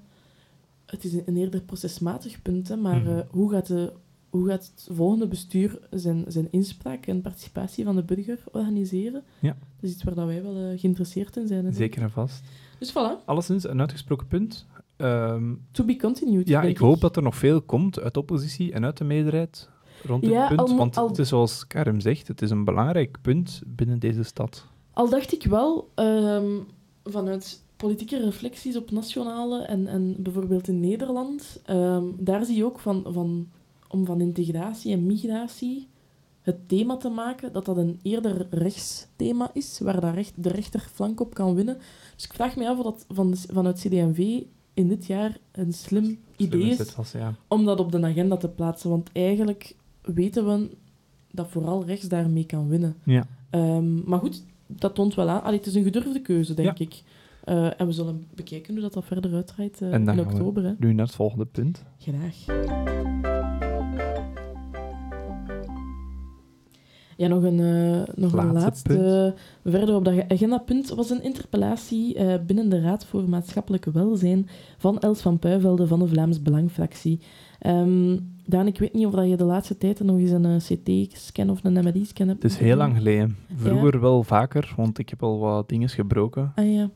het is een, eerder procesmatig punt, hè, maar Mhm. eh, hoe, gaat de, hoe gaat het volgende bestuur zijn, zijn inspraak en participatie van de burger organiseren? Ja. Dat is iets waar dat wij wel eh, geïnteresseerd in zijn. hè. Zeker en vast. Dus voilà, Alleszins een uitgesproken punt. Ehm, to be continued. ja, ik hoop dat er nog veel komt uit de oppositie en uit de meerderheid rond dit Ja, punt. al want al- het is zoals Karim zegt, het is een belangrijk punt binnen deze stad. Al dacht ik wel, ehm, vanuit politieke reflecties op nationale en, en bijvoorbeeld in Nederland, ehm, daar zie je ook van, van, om van integratie en migratie het thema te maken, dat dat een eerder rechtsthema is, waar dat recht, de rechterflank op kan winnen. Dus ik vraag me af of dat van vanuit CD&V in dit jaar een slim idee is het was, ja. om dat op de agenda te plaatsen. Want eigenlijk weten we dat vooral rechts daarmee kan winnen. Ja. Ehm, maar goed, dat toont wel aan. Allee, het is een gedurfde keuze, denk Ja. ik. Eh, en we zullen bekijken hoe dat, dat verder uitdraait eh, En dan in gaan we- oktober. Nu naar het volgende punt. Graag. Ja, nog een, eh, nog een Laatste laatste. verder op dat agendapunt was een interpellatie binnen de Raad voor Maatschappelijk Welzijn van Els van Puivelde van de Vlaams Belangfractie. Ehm Daan, ik weet niet of dat je de laatste tijd nog eens een eh, CT-scan of een MRI-scan hebt. Het is heel lang geleden. Ja. Vroeger wel vaker, want ik heb al wat dingen gebroken. Ah ja.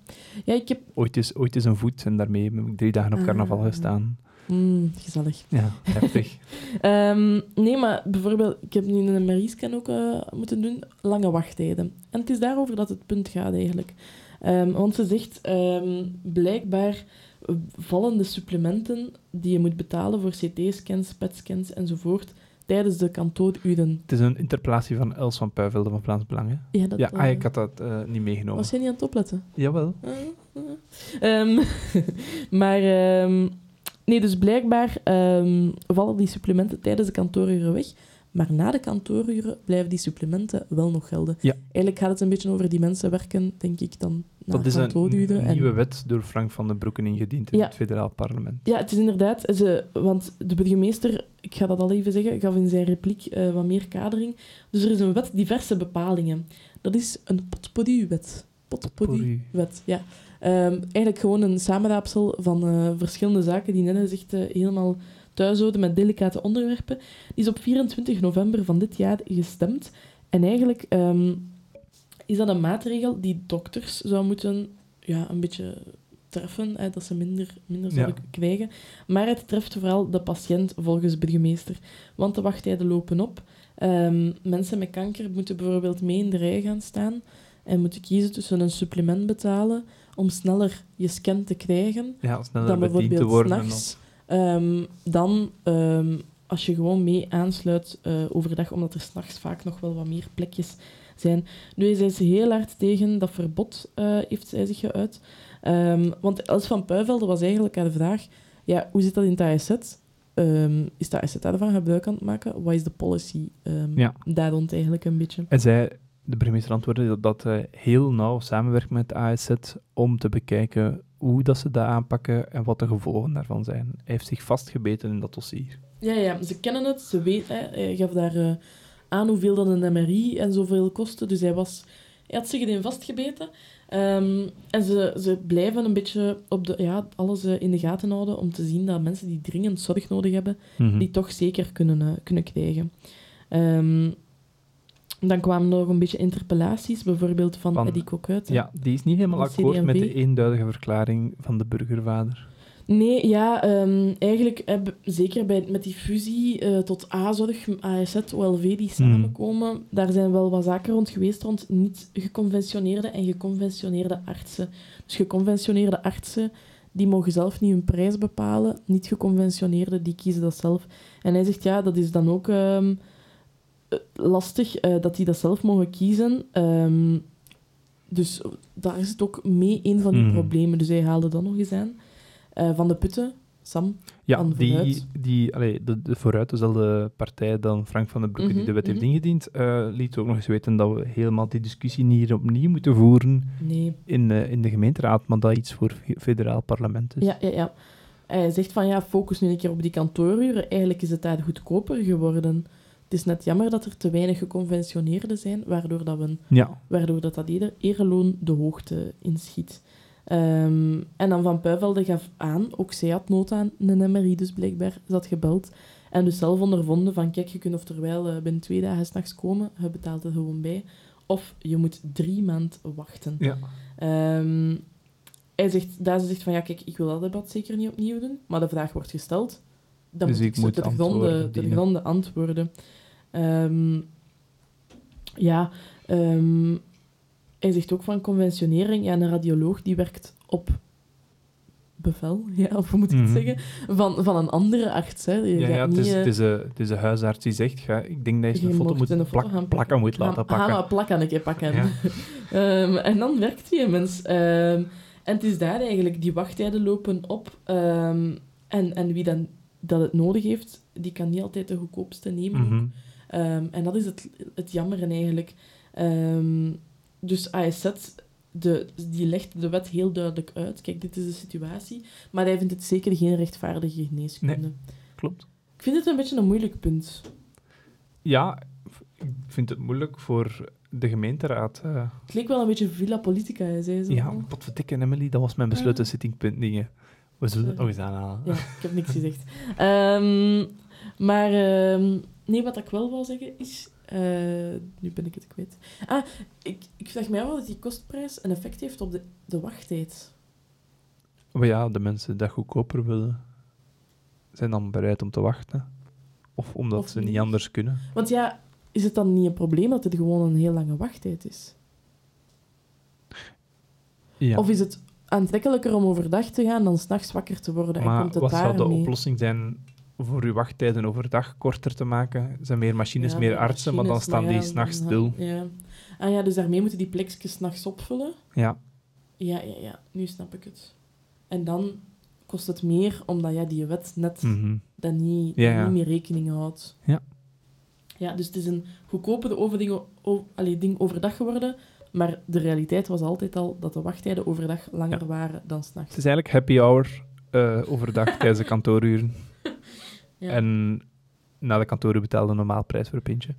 Ja, ik heb... Ooit is, ooit is een voet en daarmee heb ik drie dagen op Ah. carnaval gestaan. Mm, gezellig. Ja, heftig. Ehm, nee, maar bijvoorbeeld, ik heb nu een MRI-scan ook eh, moeten doen, lange wachttijden. En het is daarover dat het punt gaat eigenlijk. Ehm, want ze zegt, blijkbaar eh, vallen de supplementen die je moet betalen voor CT-scans, PET-scans enzovoort tijdens de kantooruren. Het is een interpellatie van Els van Puivelde van Vlaams Belang. Hè? Ja, dat, Ja, ah, ik had dat eh, niet meegenomen. Was jij niet aan het opletten? Jawel. Ehm, maar ehm, Nee, dus blijkbaar ehm, vallen die supplementen tijdens de kantooruren weg. Maar na de kantooruren blijven die supplementen wel nog gelden. Ja. Eigenlijk gaat het een beetje over die mensen werken, denk ik, dan na Dat is een. En- nieuwe wet door Frank van den Broeken ingediend in Ja. het federaal parlement. Ja, het is inderdaad... Ze, want de burgemeester, ik ga dat al even zeggen, gaf in zijn repliek eh, wat meer kadering. Dus er is een wet diverse bepalingen. Dat is een potpourri-wet. Potpourri-wet, ja. Ehm, eigenlijk gewoon een samenraapsel van eh, verschillende zaken die net gezegd eh, helemaal thuis houden met delicate onderwerpen. Is op 24 november van dit jaar gestemd. En eigenlijk ehm, is dat een maatregel die dokters zou moeten ja, een beetje treffen, hè, dat ze minder, minder Ja. zouden krijgen. Maar het treft vooral de patiënt volgens burgemeester. Want de wachttijden lopen op. Ehm, mensen met kanker moeten bijvoorbeeld mee in de rij gaan staan en moeten kiezen tussen een supplement betalen om sneller je scan te krijgen Ja, sneller dan bediend te bijvoorbeeld worden. en Ehm, dan ehm, als je gewoon mee aansluit eh, overdag, omdat er s'nachts vaak nog wel wat meer plekjes zijn. Nu is hij ze heel hard tegen dat verbod, eh, heeft zij zich geuit. Ehm, want Els van Puivelde was eigenlijk aan de vraag, ja, hoe zit dat in het ASZ? Is de ASZ daarvan gebruik aan het maken? Wat is de policy? Ja. Daar rond eigenlijk een beetje. En zij, de burgemeester antwoordde dat, dat hij heel nauw samenwerkt met de ASZ om te bekijken hoe dat ze dat aanpakken en wat de gevolgen daarvan zijn. Hij heeft zich vastgebeten in dat dossier. Ja, ja, ze kennen het, ze weten. hè. Hij gaf daar eh, aan hoeveel dan een MRI en zoveel kostte. Dus hij, was, hij had zich erin vastgebeten. Ehm, en ze, ze blijven een beetje op de, ja, alles eh, in de gaten houden om te zien dat mensen die dringend zorg nodig hebben, Mhm. die toch zeker kunnen, eh, kunnen krijgen. Ehm, dan kwamen er nog een beetje interpellaties, bijvoorbeeld van, Van- Eddie Cocuit. Ja, die is niet helemaal akkoord met de eenduidige verklaring van de burgervader. Nee, ja, ehm, eigenlijk heb, zeker bij, met die fusie eh, tot A-zorg, ASZ, OLV die samenkomen, daar zijn wel wat zaken rond geweest rond niet geconventioneerde en geconventioneerde artsen. Dus geconventioneerde artsen, die mogen zelf niet hun prijs bepalen, niet geconventioneerde, die kiezen dat zelf. En hij zegt, ja, dat is dan ook ehm, eh, lastig eh, dat die dat zelf mogen kiezen. Ehm, dus daar is het ook mee een van die Mhm. problemen. Dus hij haalde dat nog eens aan. Eh, van de Putten, Sam. Ja, die, die allee, de, de Vooruit, dezelfde partij dan Frank van den Broeke die Mhm, de wet heeft mhm. ingediend, eh, liet ook nog eens weten dat we helemaal die discussie niet hier opnieuw moeten voeren Nee. in, eh, in de gemeenteraad, maar dat iets voor fe- federaal parlement is. Ja, ja, ja. Hij zegt van ja, focus nu een keer op die kantooruren. Eigenlijk is het daar goedkoper geworden. Is net jammer dat er te weinig geconventioneerden zijn, waardoor dat, we, Ja, waardoor dat, dat ere- ereloon de hoogte inschiet. Ehm, en dan Van Puivelde gaf aan, ook zij had nood aan een MRI, dus blijkbaar. Had gebeld. En dus zelf ondervonden van, kijk, je kunt oftewel eh, binnen twee dagen s'nachts komen, je betaalt er gewoon bij. Of je moet drie maanden wachten. ja. Ehm, hij zegt, daar ze zegt van ja, kijk, ik wil dat debat zeker niet opnieuw doen, maar de vraag wordt gesteld. Dan Dus moet ik moet dienen. gronde antwoorden. Ehm, ja, ehm, hij zegt ook van conventionering. Ja, een radioloog die werkt op bevel, ja, of hoe moet ik het Mhm. zeggen, van, van een andere arts. Hè. Je Ja, het, niet, is, het, is een, het is een huisarts die zegt, ga, ik denk dat je je een foto moet een plak- gaan plakken moet laten Ga- pakken. Ga maar plakken een keer pakken. Ja. Ehm, en dan werkt die mens. En het is daar eigenlijk, die wachttijden lopen op. En, en wie dan dat het nodig heeft, die kan niet altijd de goedkoopste nemen. Ehm, en dat is het, het jammeren eigenlijk. Ehm, dus ASZ, de, die legt de wet heel duidelijk uit. Kijk, dit is de situatie. Maar hij vindt het zeker geen rechtvaardige geneeskunde. Klopt. Ik vind het een beetje een moeilijk punt. Ja, ik vind het moeilijk voor de gemeenteraad. eh. Het leek wel een beetje Villa Politica, zei zo. ja, potverdikke Emily, dat was mijn besloten Ah. zittingpunt dingen. We zullen het nog eens aanhalen. Ja, ik heb niks gezegd. Ehm, maar ehm, nee, wat ik wel wil zeggen is... eh, nu ben ik het kwijt. Ah, ik, ik vraag mij af dat die kostprijs een effect heeft op de, de wachttijd. Maar ja, de mensen die dat goedkoper willen, zijn dan bereid om te wachten. Of omdat Of ze niet niet. anders kunnen. Want ja, is het dan niet een probleem dat het gewoon een heel lange wachttijd is? Ja. Of is het aantrekkelijker om overdag te gaan dan s'nachts wakker te worden? en komt het wat zou de oplossing zijn voor uw wachttijden overdag korter te maken? Er zijn meer machines, Ja, meer artsen, maar dan staan maar die ja, s'nachts dan- stil. Ja. Ah ja, dus daarmee moeten die plekjes s'nachts opvullen. Ja. Ja, ja, ja. Nu snap ik het. En dan kost het meer, omdat ja, die wet net Mhm. dat niet, Ja, niet meer rekening houdt. Ja. Ja, dus het is een goedkopere overding, o, allee, ding overdag geworden, maar de realiteit was altijd al dat de wachttijden overdag langer waren dan Het s'nachts. is eigenlijk happy hour eh, overdag tijdens de kantooruren. Ja. En na de kantooruren betaalde een normaal prijs voor een pintje.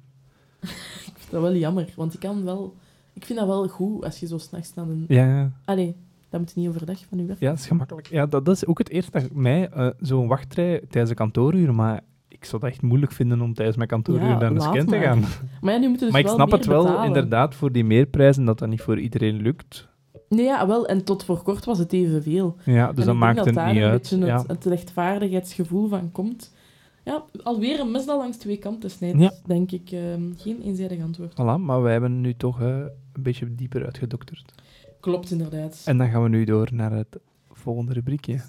Ik vind dat wel jammer, want ik kan wel... Ik vind dat wel goed als je zo s'nachts naar een... Ja, ja. Allee, dat moet niet overdag van je werk. ja dat is gemakkelijk. Ja, dat, dat is ook het eerste dat mij eh, zo'n wachtrij tijdens de kantooruren, maar ik zou het echt moeilijk vinden om tijdens mijn kantooruren Ja, naar een laat scan te gaan. Maar ja, nu moeten dus maar ik snap het wel betalen. inderdaad voor die meerprijzen dat dat niet voor iedereen lukt. Nee, ja, wel. En tot voor kort was het evenveel. Ja, dus en dat maakt het dat daar niet een uit. beetje Ja. het, het rechtvaardigheidsgevoel van komt. Ja, alweer een mes dat langs twee kanten snijdt, Ja. denk ik. ehm, geen eenzijdig antwoord. Voilà, maar wij hebben nu toch een beetje dieper uitgedokterd. Klopt, inderdaad. En dan gaan we nu door naar het volgende rubriekje.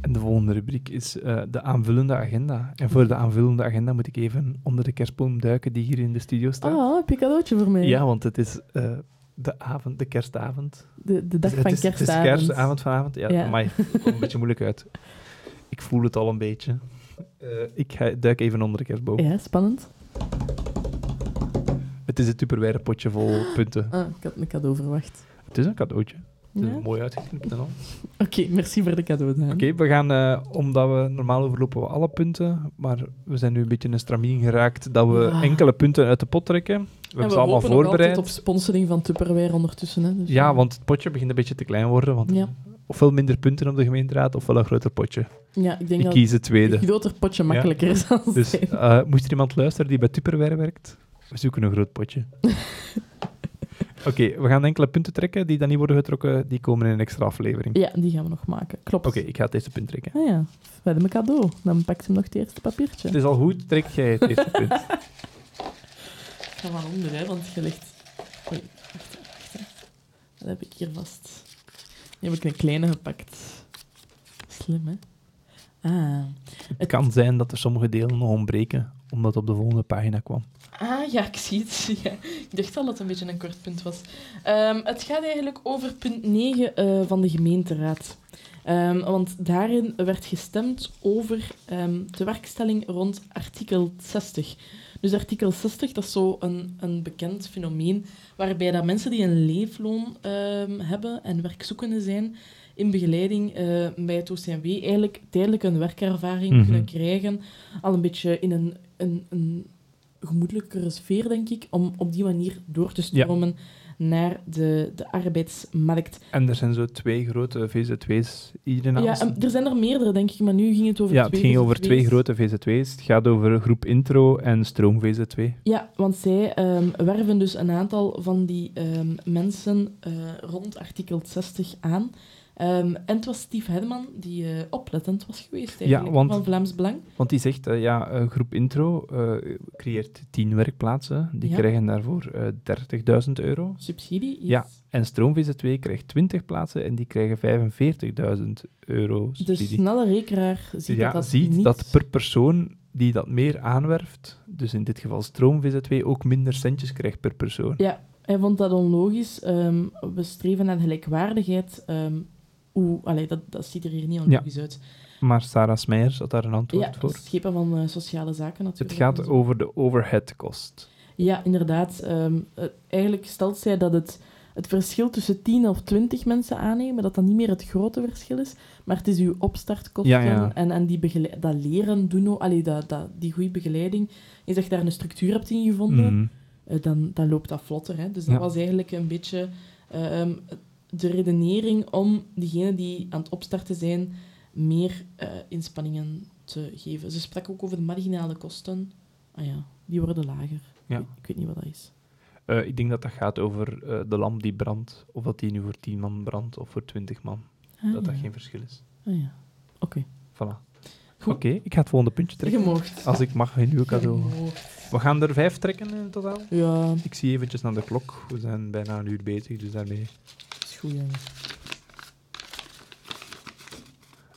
En de volgende rubriek is eh, de aanvullende agenda. En voor de aanvullende agenda moet ik even onder de kerstboom duiken die hier in de studio staat. Ah, heb je cadeautje voor mij? Ja, want het is eh, de avond, de kerstavond. De, de dag van is, Het kerstavond. is kerstavond vanavond. Ja, Ja. maar het komt een beetje moeilijk uit. Ik voel het al een beetje. Eh, ik ga, duik even onder de kerstboom. Ja, spannend. Het is het Tupperware potje vol punten. Ah, ik had een cadeau verwacht. Het is een cadeautje. Het Ja? is mooi uitgeknipt en al. Oké, merci voor de cadeau. Oké, we gaan, eh, omdat we normaal overlopen we alle punten, maar we zijn nu een beetje in een stramien geraakt dat we Ja. enkele punten uit de pot trekken. We En hebben ze allemaal voorbereid. op sponsoring van Tupperware ondertussen. Hè, dus, Ja, eh, want het potje begint een beetje te klein worden. Want Ja. Ofwel minder punten op de gemeenteraad, ofwel een groter potje. Ja, ik denk Ik dat kies het een tweede. groter potje makkelijker is dan Dus eh, moest er iemand luisteren die bij Tupperware werkt, we zoeken een groot potje. Oké, we gaan enkele punten trekken die dan niet worden getrokken, die komen in een extra aflevering. Ja, die gaan we nog maken. Klopt. Oké, ik ga het eerste punt trekken. Ah ja, we hebben een cadeau. Dan pakt hem nog het eerste papiertje. Het is al goed, trek jij het eerste punt. Ga van onder, hè, want je ligt... Oei, wacht, wacht. hè. Dat heb ik hier vast. Nu heb ik een kleine gepakt. Slim, hè? Ah. Het kan zijn dat er sommige delen nog ontbreken, omdat het op de volgende pagina kwam. Ah, ja, ik zie het. Ja. Ik dacht al dat het een beetje een kort punt was. Ehm, het gaat eigenlijk over punt 9 eh, van de gemeenteraad. Ehm, want daarin werd gestemd over ehm, de werkstelling rond artikel 60. Dus artikel 60, dat is zo een, een bekend fenomeen waarbij dat mensen die een leefloon ehm, hebben en werkzoekende zijn, in begeleiding eh, bij het OCMW eigenlijk tijdelijk een werkervaring Mhm. kunnen krijgen. Al een beetje in een, een, een gemoedelijkere sfeer, denk ik, om op die manier door te Ja. Naar de, de arbeidsmarkt. En er zijn zo twee grote VZW's iedere Ja, naast. er zijn er meerdere, denk ik, maar nu ging het over Ja, het twee ging over twee grote VZW's. Het gaat over groep Intro en Stroom VZW. Ja, want zij ehm, werven dus een aantal van die ehm, mensen eh, rond artikel 60 aan. Ehm, en het was Steve Hedman die eh, oplettend was geweest eigenlijk, want- van Vlaams Belang. Want die zegt, eh, ja, eh, groep Intro eh, creëert 10 werkplaatsen. Die Ja. krijgen daarvoor eh 30.000 euro. Subsidie Ja, En Stroom VZW krijgt 20 plaatsen en die krijgen 45.000 euro de subsidie. snelle rekeraar ziet ja, dat dat ziet niet... dat per persoon die dat meer aanwerft, dus in dit geval Stroom VZW, ook minder centjes krijgt per persoon. Ja, hij vond dat onlogisch. Ehm, we streven naar gelijkwaardigheid. ehm hoe, allee, dat, dat ziet er hier niet onlogisch uit. Maar Sarah Smeijer had daar een antwoord Ja, voor. schepen van eh, sociale zaken Het natuurlijk. gaat en zo. over de overhead cost. Ja, inderdaad. Ehm, eh, eigenlijk stelt zij dat het, het verschil tussen 10 of 20 mensen aannemen, dat dat niet meer het grote verschil is, maar het is uw opstartkosten Ja, ja. en, en die dat leren doen, allee, dat, dat, die goede begeleiding. Je zegt daar een structuur hebt ingevonden, Mhm. eh, dan, dan loopt dat vlotter. Hè? Dus dat Ja. was eigenlijk een beetje ehm, de redenering om diegenen die aan het opstarten zijn, meer eh, inspanningen te geven. Ze sprak ook over de marginale kosten. Ah ja, die worden lager. Ja. Ik, ik weet niet wat dat is. Eh, ik denk dat dat gaat over eh, de lamp die brandt, of dat die nu voor 10 man brandt of voor 20 man. Ah, dat dat geen verschil is. Ah, ja. Oké. Voilà. Oké, ik ga het volgende puntje Je trekken. moogt. Als ik mag, een nieuw cadeau. Je. We gaan er vijf trekken in totaal. Ja, Ik zie eventjes naar de klok. We zijn bijna een uur bezig, dus daarmee... is goed, jongen.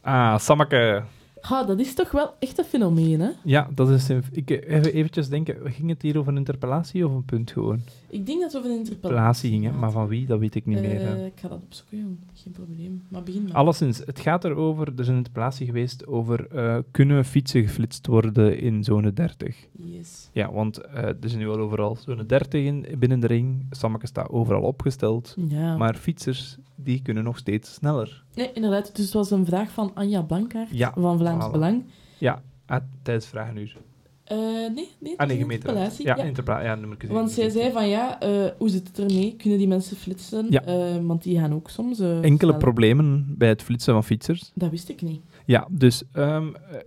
Ah, Sammeke. Ha, dat is toch wel echt een fenomeen, hè? Ja, dat is... een- Ik even eventjes denken, ging het hier over een interpellatie of een punt gewoon? Ik denk dat het over een interpellatie Interpellatie ging, hè, maar van wie, dat weet ik niet meer. hè. Eh, ik ga dat opzoeken, jong. Geen probleem. Maar begin maar. Alleszins, het gaat erover, er is een interpellatie geweest over eh, kunnen fietsen geflitst worden in zone 30. Yes. Ja, want eh, er is nu al overal zone 30 in, binnen de ring. Sammeke staat overal opgesteld. Ja. Maar fietsers, die kunnen nog steeds sneller. Nee, inderdaad. Dus het was een vraag van Anja Blankaert Ja, van Vlaams voilà. Belang. Ja, ah, tijdens vragenuur. Eh, nee, nee, Ah nee. Ja, ja. ja, Want zij zei van ja, eh, hoe zit het ermee? Kunnen die mensen flitsen? Ja. Eh, want die gaan ook soms. Enkele problemen bij het flitsen van fietsers. Dat wist ik niet. Ja, dus ehm, eh,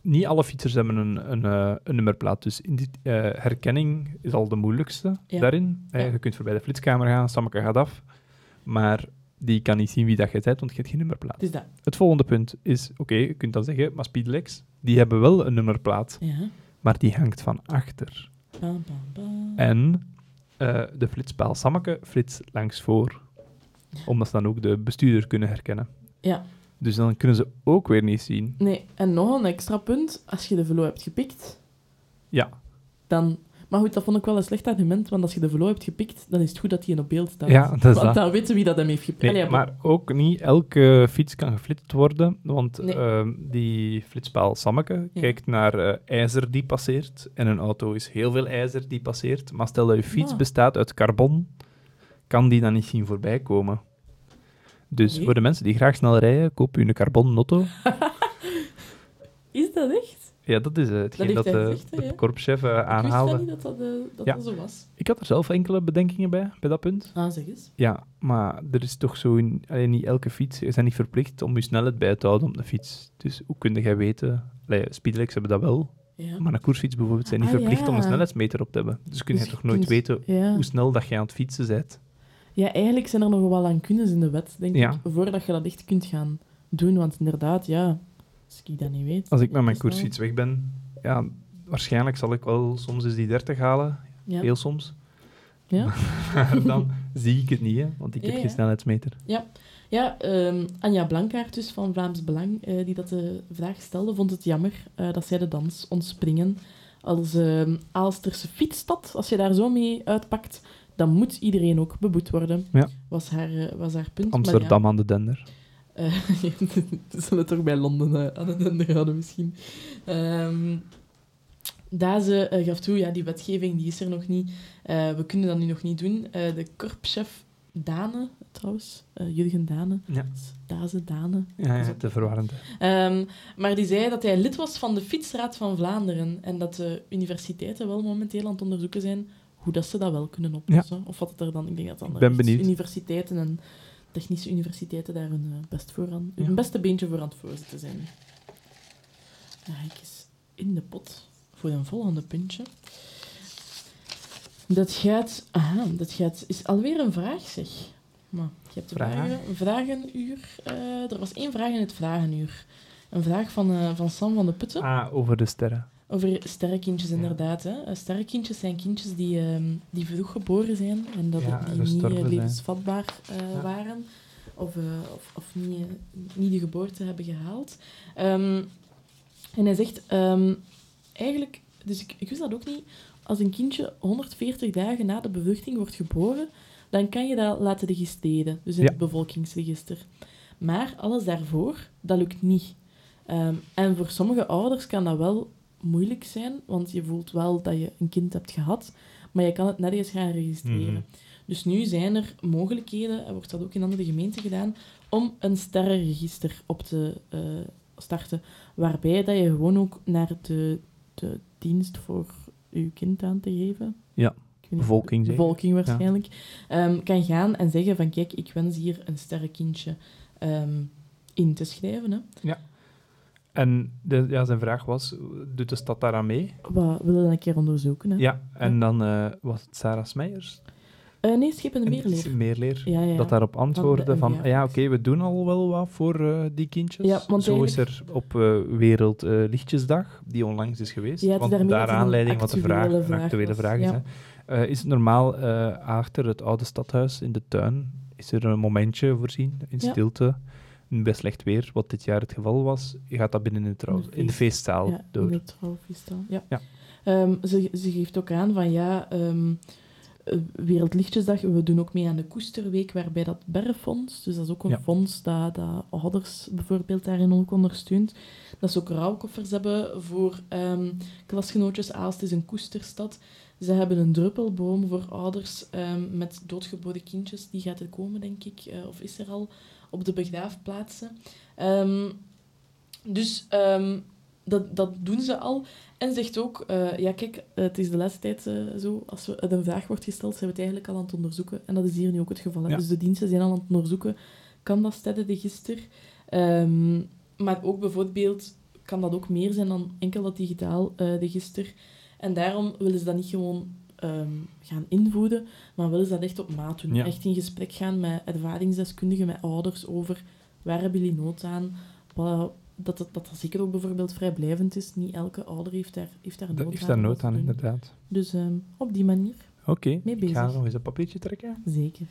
niet alle fietsers hebben een, een, een nummerplaat. Dus in die, herkenning is al de moeilijkste Ja. daarin. Je kunt voorbij de flitskamer gaan, Sammeke gaat af. Maar die kan niet zien wie dat je bent, want je hebt geen nummerplaat. Het is dat. Het volgende punt is, oké, je kunt dan zeggen, maar Speedlex, die hebben wel een nummerplaat, Ja. maar die hangt van achter. Bam, bam, bam. En eh, de flitspaal Sammeke flitst langs voor, omdat ze dan ook de bestuurder kunnen herkennen. Ja. Dus dan kunnen ze ook weer niet zien. Nee, en nog een extra punt. Als je de velo hebt gepikt, Ja, dan... Maar goed, dat vond ik wel een slecht argument, want als je de velo hebt gepikt, dan is het goed dat hij op beeld staat. Ja, dat is want dat. dan weten wie dat hem heeft gepikt. nee, Allee, maar ook niet elke fiets kan geflitst worden, want Nee. ehm, die flitspaal Sammeke Ja. kijkt naar eh, ijzer die passeert. En een auto is heel veel ijzer die passeert. Maar stel dat je fiets Ah. bestaat uit carbon, kan die dan niet zien voorbij komen. Dus voor de mensen die graag snel rijden, koop u een carbon auto. Is dat echt? Ja, dat is eh, hetgeen heeft dat, hij eh, de korpschef eh, Ik wist aanhaalde. dat niet dat dat, dat, Ja. dat zo was. Ik had er zelf enkele bedenkingen bij, bij dat punt. Ah, zeg eens. Ja, maar er is toch zo... In, allee, niet elke fiets... Je bent niet verplicht om je snelheid bij te houden op de fiets. Dus hoe kun jij weten... Allee, Speedlex hebben dat wel, Ja. maar een koersfiets bijvoorbeeld zijn niet Ah, verplicht om een snelheidsmeter op te hebben. Dus kun je Dus toch je nooit kunt- weten hoe snel dat je aan het fietsen bent. ja, eigenlijk zijn er nog wel aan kunnen in de wet, denk ik, voordat je dat echt kunt gaan doen. Want inderdaad, ja, als ik dat niet weet... Als ik met mijn wel- koersfiets weg ben, ja, waarschijnlijk zal ik wel soms eens die 30 halen. Ja. Heel soms. Ja. Maar dan zie ik het niet, hè, want ik Ja, heb geen ja. snelheidsmeter. Ja, ehm, Anja Blankaert dus van Vlaams Belang, eh, die dat de vraag stelde, vond het jammer eh, dat zij de dans ontspringen. Als ehm Aalsterse fietsstad, als je daar zo mee uitpakt, dan moet iedereen ook beboet worden, Ja. was, haar, eh, was haar punt. Amsterdam aan de dender. Eh, ze zullen toch bij Londen eh, aan het einde houden misschien. Daar ze eh, gaf toe, ja, die wetgeving die is er nog niet. We kunnen dat nu nog niet doen. De korpschef Dane, trouwens, Jurgen Dane, Ja, Daze, Dane. ja, ja te verwarrend. hè. Ehm, maar die zei dat hij lid was van de Fietsraad van Vlaanderen en dat de universiteiten wel momenteel aan het onderzoeken zijn hoe dat ze dat wel kunnen oplossen. Of wat het er dan, ik denk dat dan Ik ben benieuwd. universiteiten en technische universiteiten daar hun, eh, best voor aan, hun Ja. beste beentje voor aan het voorzitten zijn. Dan ga ik eens in de pot voor een volgende puntje. Dat gaat... Aha, dat gaat, is alweer een vraag, zeg. Maar je hebt de Vraag. vragen, een vragenuur. eh, er was één vraag in het vragenuur. Een vraag van, eh, van Sam van de Putten. Ah, over de sterren. Over sterrenkindjes, inderdaad. Hè. Eh, Sterrenkindjes zijn kindjes die, ehm, die vroeg geboren zijn en dat Ja, die niet eh, levensvatbaar eh, Ja. waren. Of, of, of niet, niet de geboorte hebben gehaald. Ehm, en hij zegt, ehm, eigenlijk, dus ik, ik wist dat ook niet, als een kindje 140 dagen na de bevruchting wordt geboren, dan kan je dat laten registreren, dus in Ja. het bevolkingsregister. Maar alles daarvoor, dat lukt niet. En voor sommige ouders kan dat wel moeilijk zijn, want je voelt wel dat je een kind hebt gehad, maar je kan het net eens gaan registreren. Mhm. Dus nu zijn er mogelijkheden, en wordt dat ook in andere gemeenten gedaan, om een sterrenregister op te eh, starten, waarbij dat je gewoon ook naar de, de dienst voor je kind aan te geven. Ja, bevolking bevolking waarschijnlijk, ehm, kan gaan en zeggen van kijk, ik wens hier een sterrenkindje ehm, in te schrijven. Hè. En de, ja, zijn vraag was, doet de stad daaraan mee? Wat willen we een keer onderzoeken? Hè? Ja, en dan eh, was het Sarah Smeijers. Eh, nee, Schip en de Meerleer. Meerleer. Ja, ja. Dat daarop antwoordde van, ja, oké, we doen al wel wat voor eh, die kindjes. Ja, want Zo is er op eh, Wereld Lichtjesdag, die onlangs is geweest, Ja, want daarmee daar dat aanleiding wat de vraag, actuele een vraag actuele vraag is, hè. Is het normaal achter het oude stadhuis in de tuin, is er een momentje voorzien in stilte, bij slecht weer, wat dit jaar het geval was, gaat dat binnen in de, trouw, In de in de feest- feestzaal ja, door. in de trouwfeestzaal. Ja. Ja. Ehm, ze, ze geeft ook aan van ja, eh, Wereldlichtjesdag, we doen ook mee aan de Koesterweek, waarbij dat Berrefonds, dus dat is ook een Ja. fonds dat, dat ouders bijvoorbeeld daarin ook ondersteunt, dat ze ook rouwkoffers hebben voor ehm, klasgenootjes. Aalst is een koesterstad. Ze hebben een druppelboom voor ouders met doodgeboren kindjes. Die gaat er komen, denk ik, eh, of is er al, op de begraafplaatsen. Ehm, dus ehm, dat, dat doen ze al. En zegt ook, eh, ja kijk, het is de laatste tijd eh, zo, als we, er een vraag wordt gesteld, zijn we het eigenlijk al aan het onderzoeken. En dat is hier nu ook het geval. Ja. Dus de diensten zijn al aan het onderzoeken, kan dat steden de gister? Ehm, maar ook bijvoorbeeld, kan dat ook meer zijn dan enkel dat digitaal eh, de gister? En daarom willen ze dat niet gewoon ehm, gaan invoeden, maar willen ze dat echt op maat doen. Ja. Echt in gesprek gaan met ervaringsdeskundigen, met ouders over waar hebben jullie nood aan? Wat, dat, dat, dat dat zeker ook bijvoorbeeld vrijblijvend is. Niet elke ouder heeft daar, heeft daar nood Dat aan. heeft daar nood aan, inderdaad. Dus ehm, op die manier, Oké, Mee ik ga nog eens een papiertje trekken. zeker.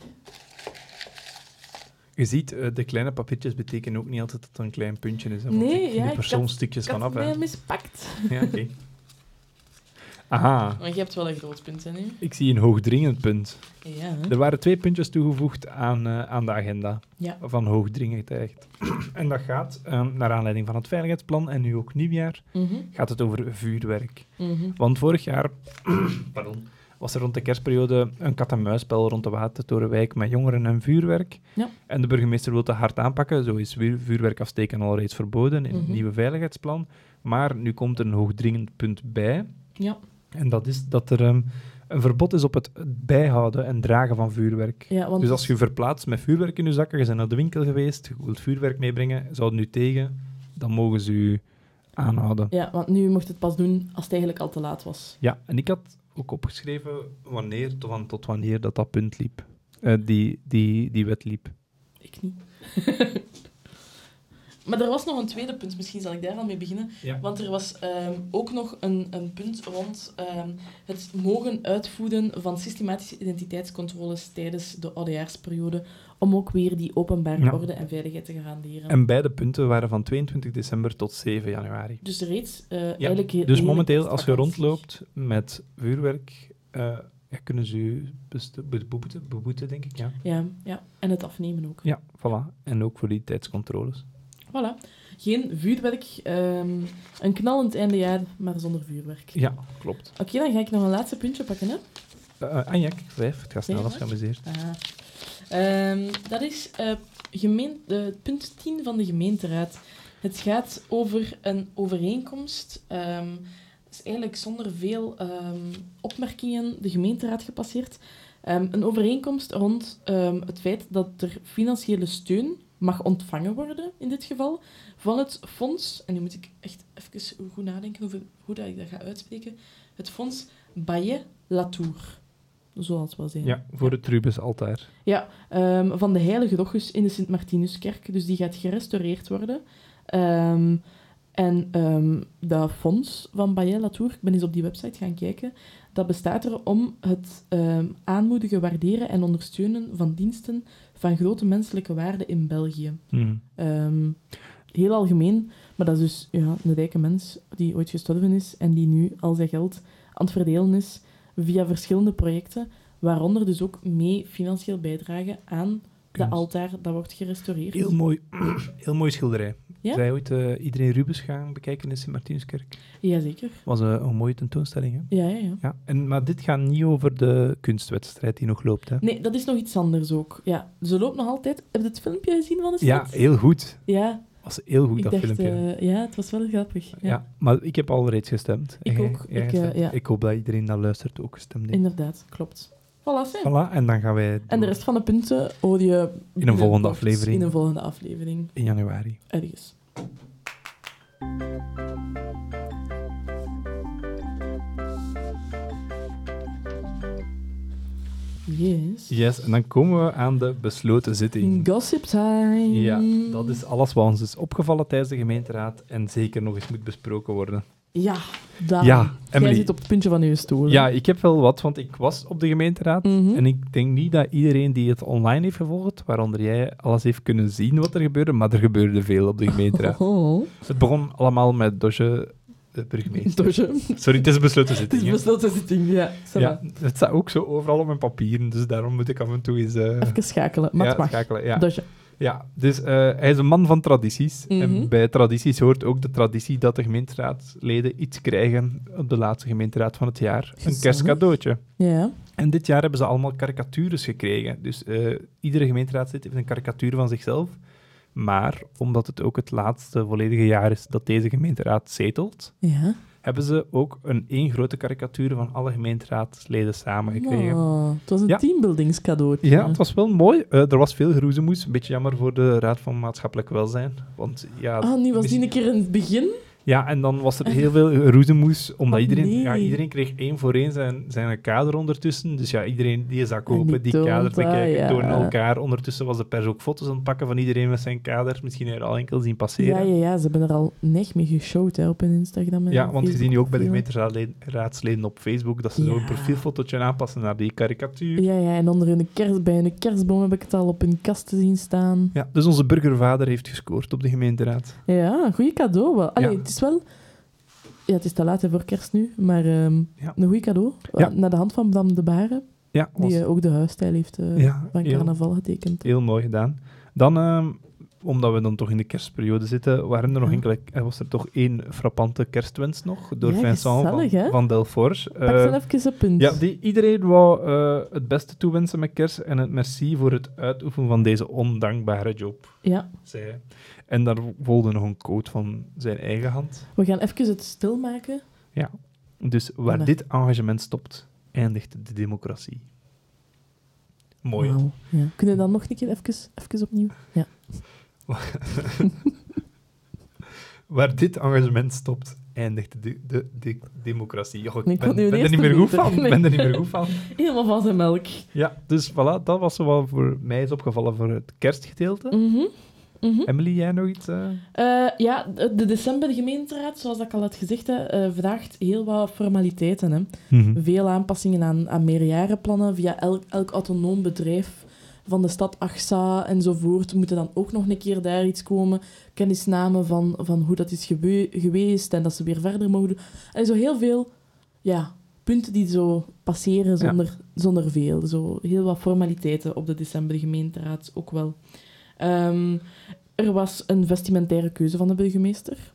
Je ziet, eh, de kleine papiertjes betekenen ook niet altijd dat het een klein puntje is. Hè, want Nee, ik ja, die persoonstukjes vanaf. mispakt. Ja, oké. Aha, Maar je hebt wel een groot punt, hè, nu? ik zie een hoogdringend punt. Ja, hè? Er waren twee puntjes toegevoegd aan, eh, aan de agenda Ja. van hoogdringendheid. en dat gaat, eh, naar aanleiding van het veiligheidsplan en nu ook nieuwjaar, Mhm, gaat het over vuurwerk. mhm. Want vorig jaar pardon, was er rond de kerstperiode een kat-en-muisspel rond de Watertorenwijk met jongeren en vuurwerk. Ja. En de burgemeester wil dat hard aanpakken. Zo is vuur- vuurwerk afsteken al reeds verboden in het Mhm. nieuwe veiligheidsplan. Maar nu komt er een hoogdringend punt bij. Ja, En dat is dat er ehm, een verbod is op het bijhouden en dragen van vuurwerk. ja want Dus als je je verplaatst met vuurwerk in je zakken, je bent naar de winkel geweest, je wilt vuurwerk meebrengen, zou het nu tegen, dan mogen ze u aanhouden. Ja, want nu mocht het pas doen als het eigenlijk al te laat was. Ja, en ik had ook opgeschreven wanneer, tot wanneer dat, dat punt liep. Eh, die, die, die wet liep. Ik niet. maar er was nog een tweede punt, misschien zal ik daar al mee beginnen. Ja. Want er was ehm, ook nog een, een punt rond ehm, het mogen uitvoeren van systematische identiteitscontroles tijdens de oudejaarsperiode, om ook weer die openbare Ja. orde en veiligheid te garanderen. En beide punten waren van 22 december tot 7 januari. Dus reeds eh Ja, eigenlijk... dus momenteel, als je rondloopt met vuurwerk, eh, ja, kunnen ze u beboeten, beboeten, denk ik. Ja. Ja, ja, en het afnemen ook. ja, voilà. En ook voor die tijdscontroles. Voilà. Geen vuurwerk, ehm, een knallend eindejaar, maar zonder vuurwerk. Ja, klopt. Oké, dan ga ik nog een laatste puntje pakken. Hè? Uh, Anjak, vijf. Het gaat snel als geamuseerd. Ah. Ehm, dat is eh, gemeen, eh, punt 10 van de gemeenteraad. Het gaat over een overeenkomst. het is eigenlijk zonder veel opmerkingen de gemeenteraad gepasseerd. Een overeenkomst rond het feit dat er financiële steun mag ontvangen worden, in dit geval, van het fonds, en nu moet ik echt even goed nadenken hoe, hoe dat ik dat ga uitspreken, het fonds Baye Latour. Zoals het wel zijn. Ja, voor het Rubens altaar. Ja, ehm, van de Heilige Rochus in de Sint-Martinuskerk. Dus die gaat gerestaureerd worden. Ehm, en ehm, dat fonds van Bayer Latour, ik ben eens op die website gaan kijken, dat bestaat er om het aanmoedigen, waarderen en ondersteunen van diensten van grote menselijke waarde in België. Hm. Ehm, heel algemeen, maar dat is dus ja, een rijke mens die ooit gestorven is en die nu al zijn geld aan het verdelen is via verschillende projecten, waaronder dus ook mee financieel bijdragen aan de altaar dat wordt gerestaureerd. Heel mooi, heel mooi schilderij. Ja? Zij ooit eh, iedereen Rubens gaan bekijken in Sint-Martinskerk. Jazeker. was een mooie tentoonstelling. Hè? Ja, ja, ja. Ja, en, maar dit gaat niet over de kunstwedstrijd die nog loopt. Hè? Nee, dat is nog iets anders ook. Ja, ze loopt nog altijd. Heb je het filmpje gezien van de stad? Ja, heel goed. Ja, was heel goed, ik dat dacht, filmpje. eh, ja, het was wel grappig. Ja, ja. maar ik heb al reeds gestemd. Ik jij- ook. jij Ik, eh, ja. ik hoop dat iedereen dat luistert ook gestemd heeft. Inderdaad, klopt. Voilà, en dan gaan wij En de rest van de punten hoor je in een volgende aflevering In een volgende aflevering, in januari. ergens. Yes. Yes, en dan komen we aan de besloten zitting. Gossip time. Ja, dat is alles wat ons is opgevallen tijdens de gemeenteraad en zeker nog eens moet besproken worden. Ja, Daan. Ja, Jij Emily. zit op het puntje van je stoel. Ja, ik heb wel wat, want ik was op de gemeenteraad. Mhm. En ik denk niet dat iedereen die het online heeft gevolgd, waaronder jij, alles heeft kunnen zien wat er gebeurde. Maar er gebeurde veel op de gemeenteraad. Oh, Het begon allemaal met Dosje, de burgemeester. Sorry, het is een besloten Het is zitting. hè. besloten zitting, ja. het staat ook zo overal op mijn papieren, dus daarom moet ik af en toe eens... eh, Even schakelen, maar ja, het mag. schakelen. Ja. Doosje. Ja, dus eh, hij is een man van tradities. Mhm. En bij tradities hoort ook de traditie dat de gemeenteraadsleden iets krijgen op de laatste gemeenteraad van het jaar. Een kerstcadeautje. Ja. En dit jaar hebben ze allemaal karikatures gekregen. Dus eh, iedere gemeenteraadslid heeft een karikatuur van zichzelf. Maar omdat het ook het laatste volledige jaar is dat deze gemeenteraad zetelt, Ja. Hebben ze ook een één grote karikatuur van alle gemeenteraadsleden samen gekregen. Oh, het was een Ja. teambuildingscadeautje. Ja, het was wel mooi. Eh, er was veel geroezemoes. Een beetje jammer voor de Raad van Maatschappelijk Welzijn. Want ja, Ah, nu was die misschien- een keer in het begin. Ja, en dan was er heel veel geroezemoes, omdat Oh, iedereen, nee. ja, iedereen kreeg één voor één zijn, zijn kader ondertussen. Dus ja, iedereen die zak En die die, kader bekijken, ja. tonen elkaar. Ondertussen was de pers ook foto's aan het pakken van iedereen met zijn kader. Misschien er al enkel zien passeren. Ja, ja, ja, ze hebben er al nek mee geshowd hè, op hun Instagram. en Ja, want je ziet nu ook bij de gemeenteraadsleden op Facebook dat ze Ja. zo'n profielfotootje aanpassen naar die karikatuur. Ja, ja, en onder hun kerst, bij hun kerstboom heb ik het al op hun kast te zien staan. Ja, dus onze burgervader heeft gescoord op de gemeenteraad. Ja, een goeie cadeau wel. Allee, is wel... Ja, het is te laat hè, voor kerst nu, maar ehm, Ja. een goeie cadeau. Ja. Naar de hand van Bram de Baren, Ja, was die eh, ook de huisstijl heeft eh, van heel- carnaval getekend. heel mooi gedaan. Dan, ehm, omdat we dan toch in de kerstperiode zitten, waren er nog enkele, er was er toch één frappante kerstwens nog, door Ja, Vincent gezellig, van, van Delforge. Pak Eh, ze even een punt. ja, die, iedereen wou eh, het beste toewensen met kerst en het merci voor het uitoefenen van deze ondankbare job, Ja, zei hij. En daar volgde nog een quote van zijn eigen hand. we gaan even het stilmaken. Ja. Dus waar dit engagement stopt, eindigt de democratie. Mooi. Ja. Kunnen we dan nog een keer even, even opnieuw? Ja. Waar dit engagement stopt, eindigt de, de, de democratie. Ik Ik ben, er niet meer goed van. Nee. ben er niet meer goed van. Helemaal van zijn melk. Ja, dus voilà, dat was wel voor mij is opgevallen voor het kerstgedeelte. Mhm. Mhm. Emily, jij nog iets? Eh, ja, de de december gemeenteraad, zoals ik al had gezegd, hè, eh, vraagt heel wat formaliteiten. Hè. Veel aanpassingen aan, aan meerjarenplannen via elk, elk autonoom bedrijf van de stad AXA enzovoort. Moeten dan ook nog een keer daar iets komen. Kennisnamen van, van hoe dat is gewe- geweest en dat ze weer verder mogen doen. En zo heel veel ja, punten die zo passeren zonder, zonder veel. Zo heel wat formaliteiten op de december gemeenteraad ook wel. Ehm, er was een vestimentaire keuze van de burgemeester.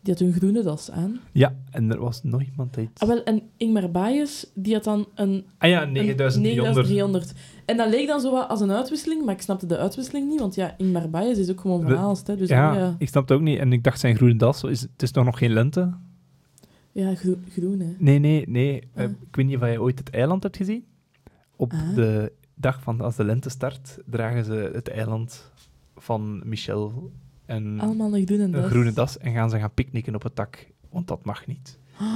Die had een groene das aan. Ja, en er was nog iemand die... Ah, wel, en Ingmar Baaiers, die had dan een... Ah ja, een 9300. 9300. En dat leek dan zo wat als een uitwisseling, maar ik snapte de uitwisseling niet, want ja, Ingmar Baaiers is ook gewoon van Aalst. Dus Ja, ja, ik snap het ook niet. En ik dacht zijn groene das, is, het is toch nog geen lente? ja groen, groen, hè. Nee, nee, nee. Eh, Ah. ik weet niet of jij ooit het eiland hebt gezien. Op Ah. de dag van als de lente start, dragen ze het eiland van Michel en Allemaal een groene een das. groene das en gaan ze gaan picknicken op het dak. Want dat mag niet.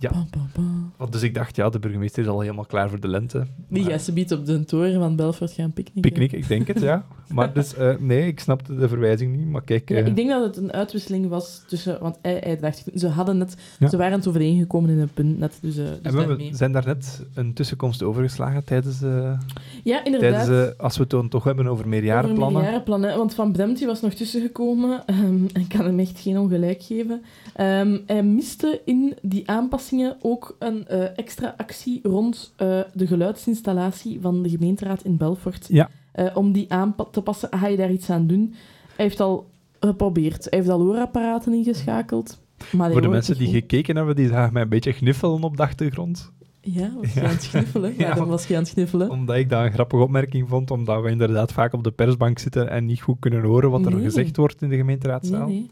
Ja. Want dus ik dacht, ja, de burgemeester is al helemaal klaar voor de lente. Die gaat ze biedt op de toren van Belfort gaan picknicken. Picknick, ik denk het, ja. Maar dus, eh, nee, ik snapte de verwijzing niet. Maar kijk, Ja, eh, ik denk dat het een uitwisseling was tussen... Want hij, hij dacht... Ze hadden. Ja. Ze waren het overeengekomen in een punt net, dus, eh dus en we daarmee. zijn daar net een tussenkomst overgeslagen tijdens, Ja, inderdaad. tijdens als we het dan toch hebben over meerjarenplannen. Over meerjarenplannen, want Van Bremt was nog tussengekomen. en ik kan hem echt geen ongelijk geven. Ehm, hij miste in die aanpassingen ook een extra actie rond de geluidsinstallatie van de gemeenteraad in Belfort. Ja. Eh, om die aan te passen, ga je daar iets aan doen? Hij heeft al geprobeerd. Hij heeft al hoorapparaten ingeschakeld. Maar Voor de mensen die goed. gekeken hebben, die zagen mij een beetje gniffelen op de achtergrond. Ja, was je Ja. aan het sniffelen? Ja, Ja. dan was je aan het sniffelen. Omdat ik dat een grappige opmerking vond, omdat we inderdaad vaak op de persbank zitten en niet goed kunnen horen wat er Nee. gezegd wordt in de Nee, gemeenteraadzaal. nee.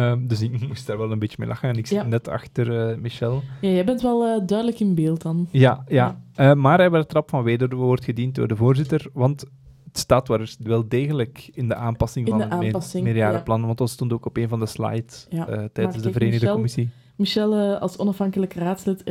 Ehm, dus ik moest daar wel een beetje mee lachen en ik zit Ja. net achter eh, Michel. Ja, jij bent wel eh, duidelijk in beeld dan. Ja, ja. Eh, maar hij werd trap van wederwoord gediend door de voorzitter, want het staat wel- wel degelijk in de aanpassing In van de het aanpassing, meerjarenplan, want dat stond ook op een van de slides Ja. Maar tijdens de kijk, Verenigde Michel- Commissie. Michel als onafhankelijk raadslid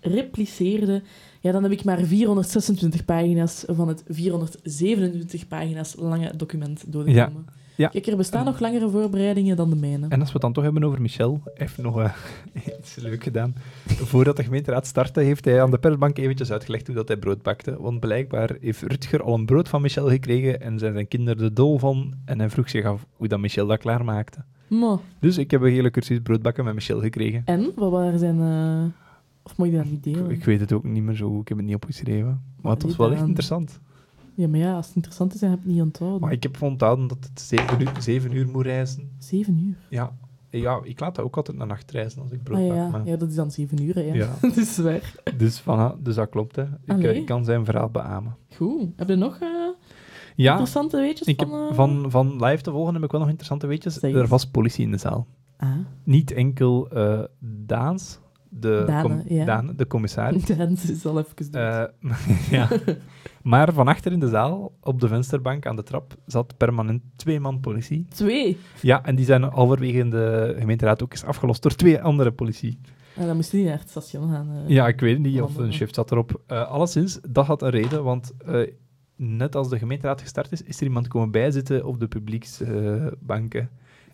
repliceerde, ja, dan heb ik maar 426 pagina's van het 427 pagina's lange document doorgekomen. Ja. Kijk, er bestaan nog langere voorbereidingen dan de mijne. En als we het dan toch hebben over Michel, hij heeft nog eh, iets leuk gedaan. Voordat de gemeenteraad startte, heeft hij aan de persbank eventjes uitgelegd hoe dat hij brood bakte. Want blijkbaar heeft Rutger al een brood van Michel gekregen en zijn zijn kinderen er dol van. En hij vroeg zich af hoe dat Michel dat klaarmaakte. Maar, Dus ik heb een hele cursus broodbakken met Michel gekregen. en? Wat waren zijn... eh, Of moet je dat niet delen? Ik weet het ook niet meer zo ik heb het niet opgeschreven. Maar het was wel echt interessant. Ja, maar ja, als het interessant is, dan heb je het niet onthouden. Maar ik heb onthouden dat het zeven uur, zeven uur moet reizen. Zeven uur. Ja. ja, ik laat dat ook altijd naar nacht reizen als ik brood Ah ja, maar- ja, dat is dan zeven uur, hè, ja. Ja. dat is waar. Dus, voilà, dus dat klopt. Hè. Ik, eh, ik kan zijn verhaal beamen. Goed. Heb je nog eh, Ja, interessante weetjes ik heb van... eh, van, van live te volgen heb ik wel nog interessante weetjes. Er was politie in de zaal. Ah, Niet enkel eh Daans, de, Dane, ja. Dane, de commissaris. Dans is al even dood. Eh, ja. Maar van achter in de zaal, op de vensterbank aan de trap, zat permanent twee man politie. Twee. Ja, en die zijn halverwege in de gemeenteraad ook eens afgelost door twee andere politie. En dan moest hij niet naar het station gaan. eh. Ja, ik weet niet of een shift zat erop. Eh alleszins, dat had een reden, want eh, net als de gemeenteraad gestart is, is er iemand komen bijzitten op de publieksbanken.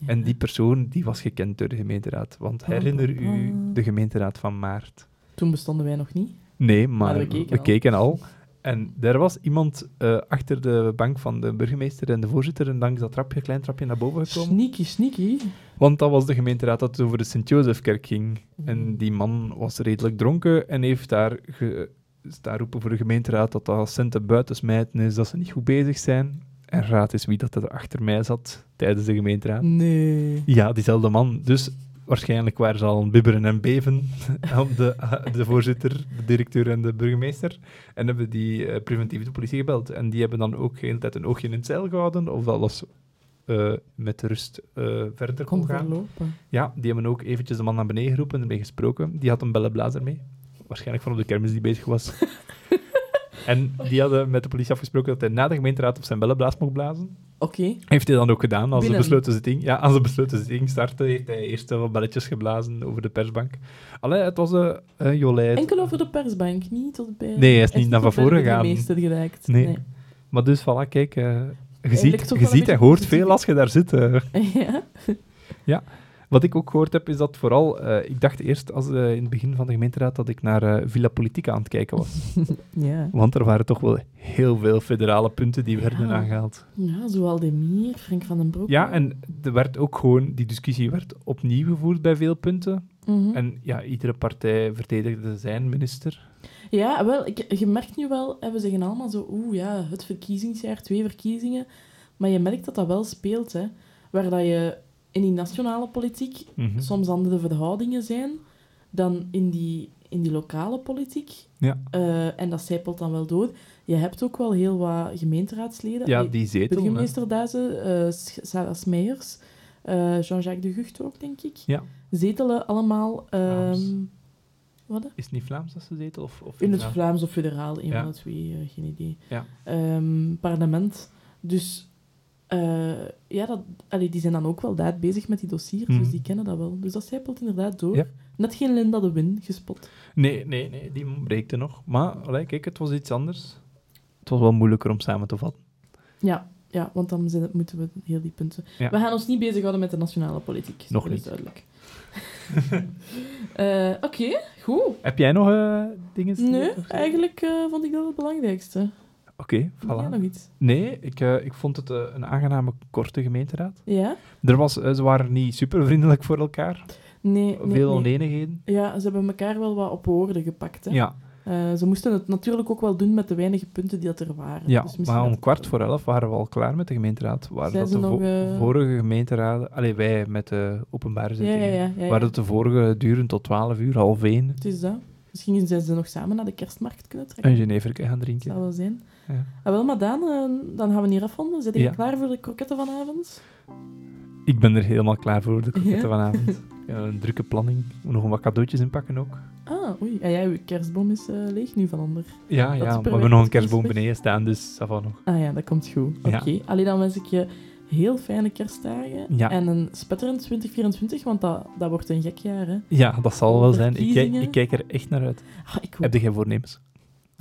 en die persoon die was gekend door de gemeenteraad. Want herinner u de gemeenteraad van maart? Toen bestonden wij nog niet. Nee, maar Maar we keken, al. En er was iemand eh, achter de bank van de burgemeester en de voorzitter en langs dat trapje, klein trapje naar boven gekomen. Sneaky, sneaky. Want dat was de gemeenteraad dat over de Sint-Jozefkerk ging. En die man was redelijk dronken en heeft daar, ge, is daar roepen voor de gemeenteraad dat dat centen buitensmijten is, dat ze niet goed bezig zijn. En raad eens wie dat er achter mij zat tijdens de gemeenteraad. Nee. Ja, diezelfde man. Dus waarschijnlijk waren ze al bibberen en beven op de, de voorzitter, de directeur en de burgemeester. En hebben die eh, preventief de politie gebeld. En die hebben dan ook de hele tijd een oogje in het zeil gehouden of dat alles eh, met rust eh, verder kon gaan. verlopen. Ja, die hebben ook eventjes de man naar beneden geroepen en ermee gesproken. Die had een bellenblazer mee. Waarschijnlijk van op de kermis die bezig was. en die hadden met de politie afgesproken dat hij na de gemeenteraad op zijn bellenblaas mocht blazen. Heeft hij dan ook gedaan. Als de besloten zitting, ja, als de besloten zitting startte, heeft hij eerst wel wat belletjes geblazen over de persbank. Allee, het was een uh, Jolijt. Enkel over de persbank, niet tot bij... Nee, hij is niet naar van voren gegaan. geraakt. Nee. Maar dus, voilà, kijk. eh, je ziet, je, ziet en hoort veel als je daar zit. eh. ja. Wat ik ook gehoord heb, is dat vooral... eh, ik dacht eerst, als, eh, in het begin van de gemeenteraad, dat ik naar eh, Villa Politica aan het kijken was. ja. Want er waren toch wel heel veel federale punten die werden aangehaald. Ja, zo Aldemir, Frank van den Broek. Ja, en er werd ook gewoon... Die discussie werd opnieuw gevoerd bij veel punten. Mhm. En ja, iedere partij verdedigde zijn minister. Ja, wel, ik, je merkt nu wel, hè, we zeggen allemaal zo, oeh ja, het verkiezingsjaar, twee verkiezingen. Maar je merkt dat dat wel speelt, hè. Waar dat je in die nationale politiek Mhm. soms andere verhoudingen zijn dan in die, in die lokale politiek. Ja. Eh, en dat zijpelt dan wel door. Je hebt ook wel heel wat gemeenteraadsleden. Ja, die zetel. burgemeester Duizen, S- Sarah Smeijers, eh, Jean-Jacques de Gucht ook, denk ik. Ja. Zetelen allemaal... ehm, wat? Is het niet Vlaams dat ze zetel? Of, of In het? Vlaams of federaal, een Ja. van de twee, geen idee. Ja. Ehm, parlement. Dus eh, ja, dat, allee, die zijn dan ook wel daar bezig met die dossiers, Mhm. dus die kennen dat wel. Dus dat zijpelt inderdaad door. Ja. Net geen Linda de Win gespot. Nee, nee, nee, die breekte nog. Maar allee, kijk, het was iets anders. Het was wel moeilijker om samen te vatten. Ja, ja want dan zijn moeten we heel die punten... Ja. We gaan ons niet bezighouden met de nationale politiek. Nog niet. duidelijk. Eh, Oké, goed. Heb jij nog eh, dingen? Nee, eigenlijk vond ik dat het belangrijkste. Oké, voilà. jij nog iets? Nee, ik, eh, ik vond het eh, een aangename, korte gemeenteraad. Ja? Er was, eh, ze waren niet super vriendelijk voor elkaar. Nee, Veel nee. oneenigheden. Ja, ze hebben elkaar wel wat op woorden gepakt. Hè? Ja, ze moesten het natuurlijk ook wel doen met de weinige punten die dat er waren. ja Dus maar dat om kwart voor elf waren we al klaar met de gemeenteraad. Waren Zijn dat de nog, vo- vorige gemeenteraden... Allee, wij met de openbare zittingen. ja, ja. ja. Waren dat de vorige duren tot twaalf uur, half één. Het is dat. Misschien zijn ze nog samen naar de kerstmarkt kunnen trekken. Een Geneverke gaan Dat drinken. zou wel zijn. Ja. Ah, wel, maar Daan, eh, dan gaan we hier afronden. Zit je Ja. klaar voor de kroketten vanavond? Ik ben er helemaal klaar voor, de kroketten Ja? vanavond. Ja, een drukke planning. Nog wat cadeautjes inpakken ook. Ah, oei. Ja, ja, uw kerstboom is eh, leeg nu van onder. Ja, ja, maar we hebben nog een kerstboom beneden staan, dus dat van nog. Ah ja, dat komt goed. Ja. Oké. Allee, dan wens ik je heel fijne kerstdagen. Ja. En een spetterend 2024, want dat, dat wordt een gek jaar, hè. Ja, dat zal wel zijn. Ik ik kijk er echt naar uit. Ah, ik Heb jij voornemens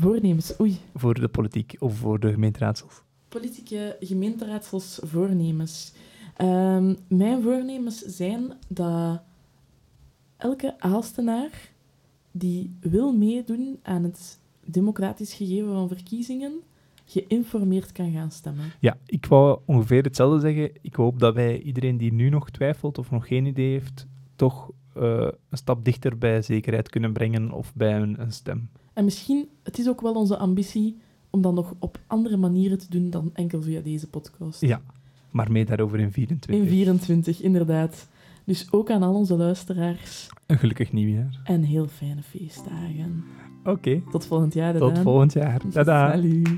Voornemens. Oei. voor de politiek of voor de gemeenteraadsels? Politieke gemeenteraadsels voornemens. Ehm, mijn voornemens zijn dat elke Aalstenaar die wil meedoen aan het democratisch gegeven van verkiezingen, geïnformeerd kan gaan stemmen. Ja, ik wou ongeveer hetzelfde zeggen. Ik hoop dat wij iedereen die nu nog twijfelt of nog geen idee heeft, toch eh, een stap dichter bij zekerheid kunnen brengen of bij een, een stem. En misschien, het is ook wel onze ambitie om dat nog op andere manieren te doen dan enkel via deze podcast. Ja, maar mee daarover in 24. In 24, inderdaad. Dus ook aan al onze luisteraars. Een gelukkig nieuwjaar. En heel fijne feestdagen. Oké, Tot volgend jaar. tot volgend jaar. Tada! Salut.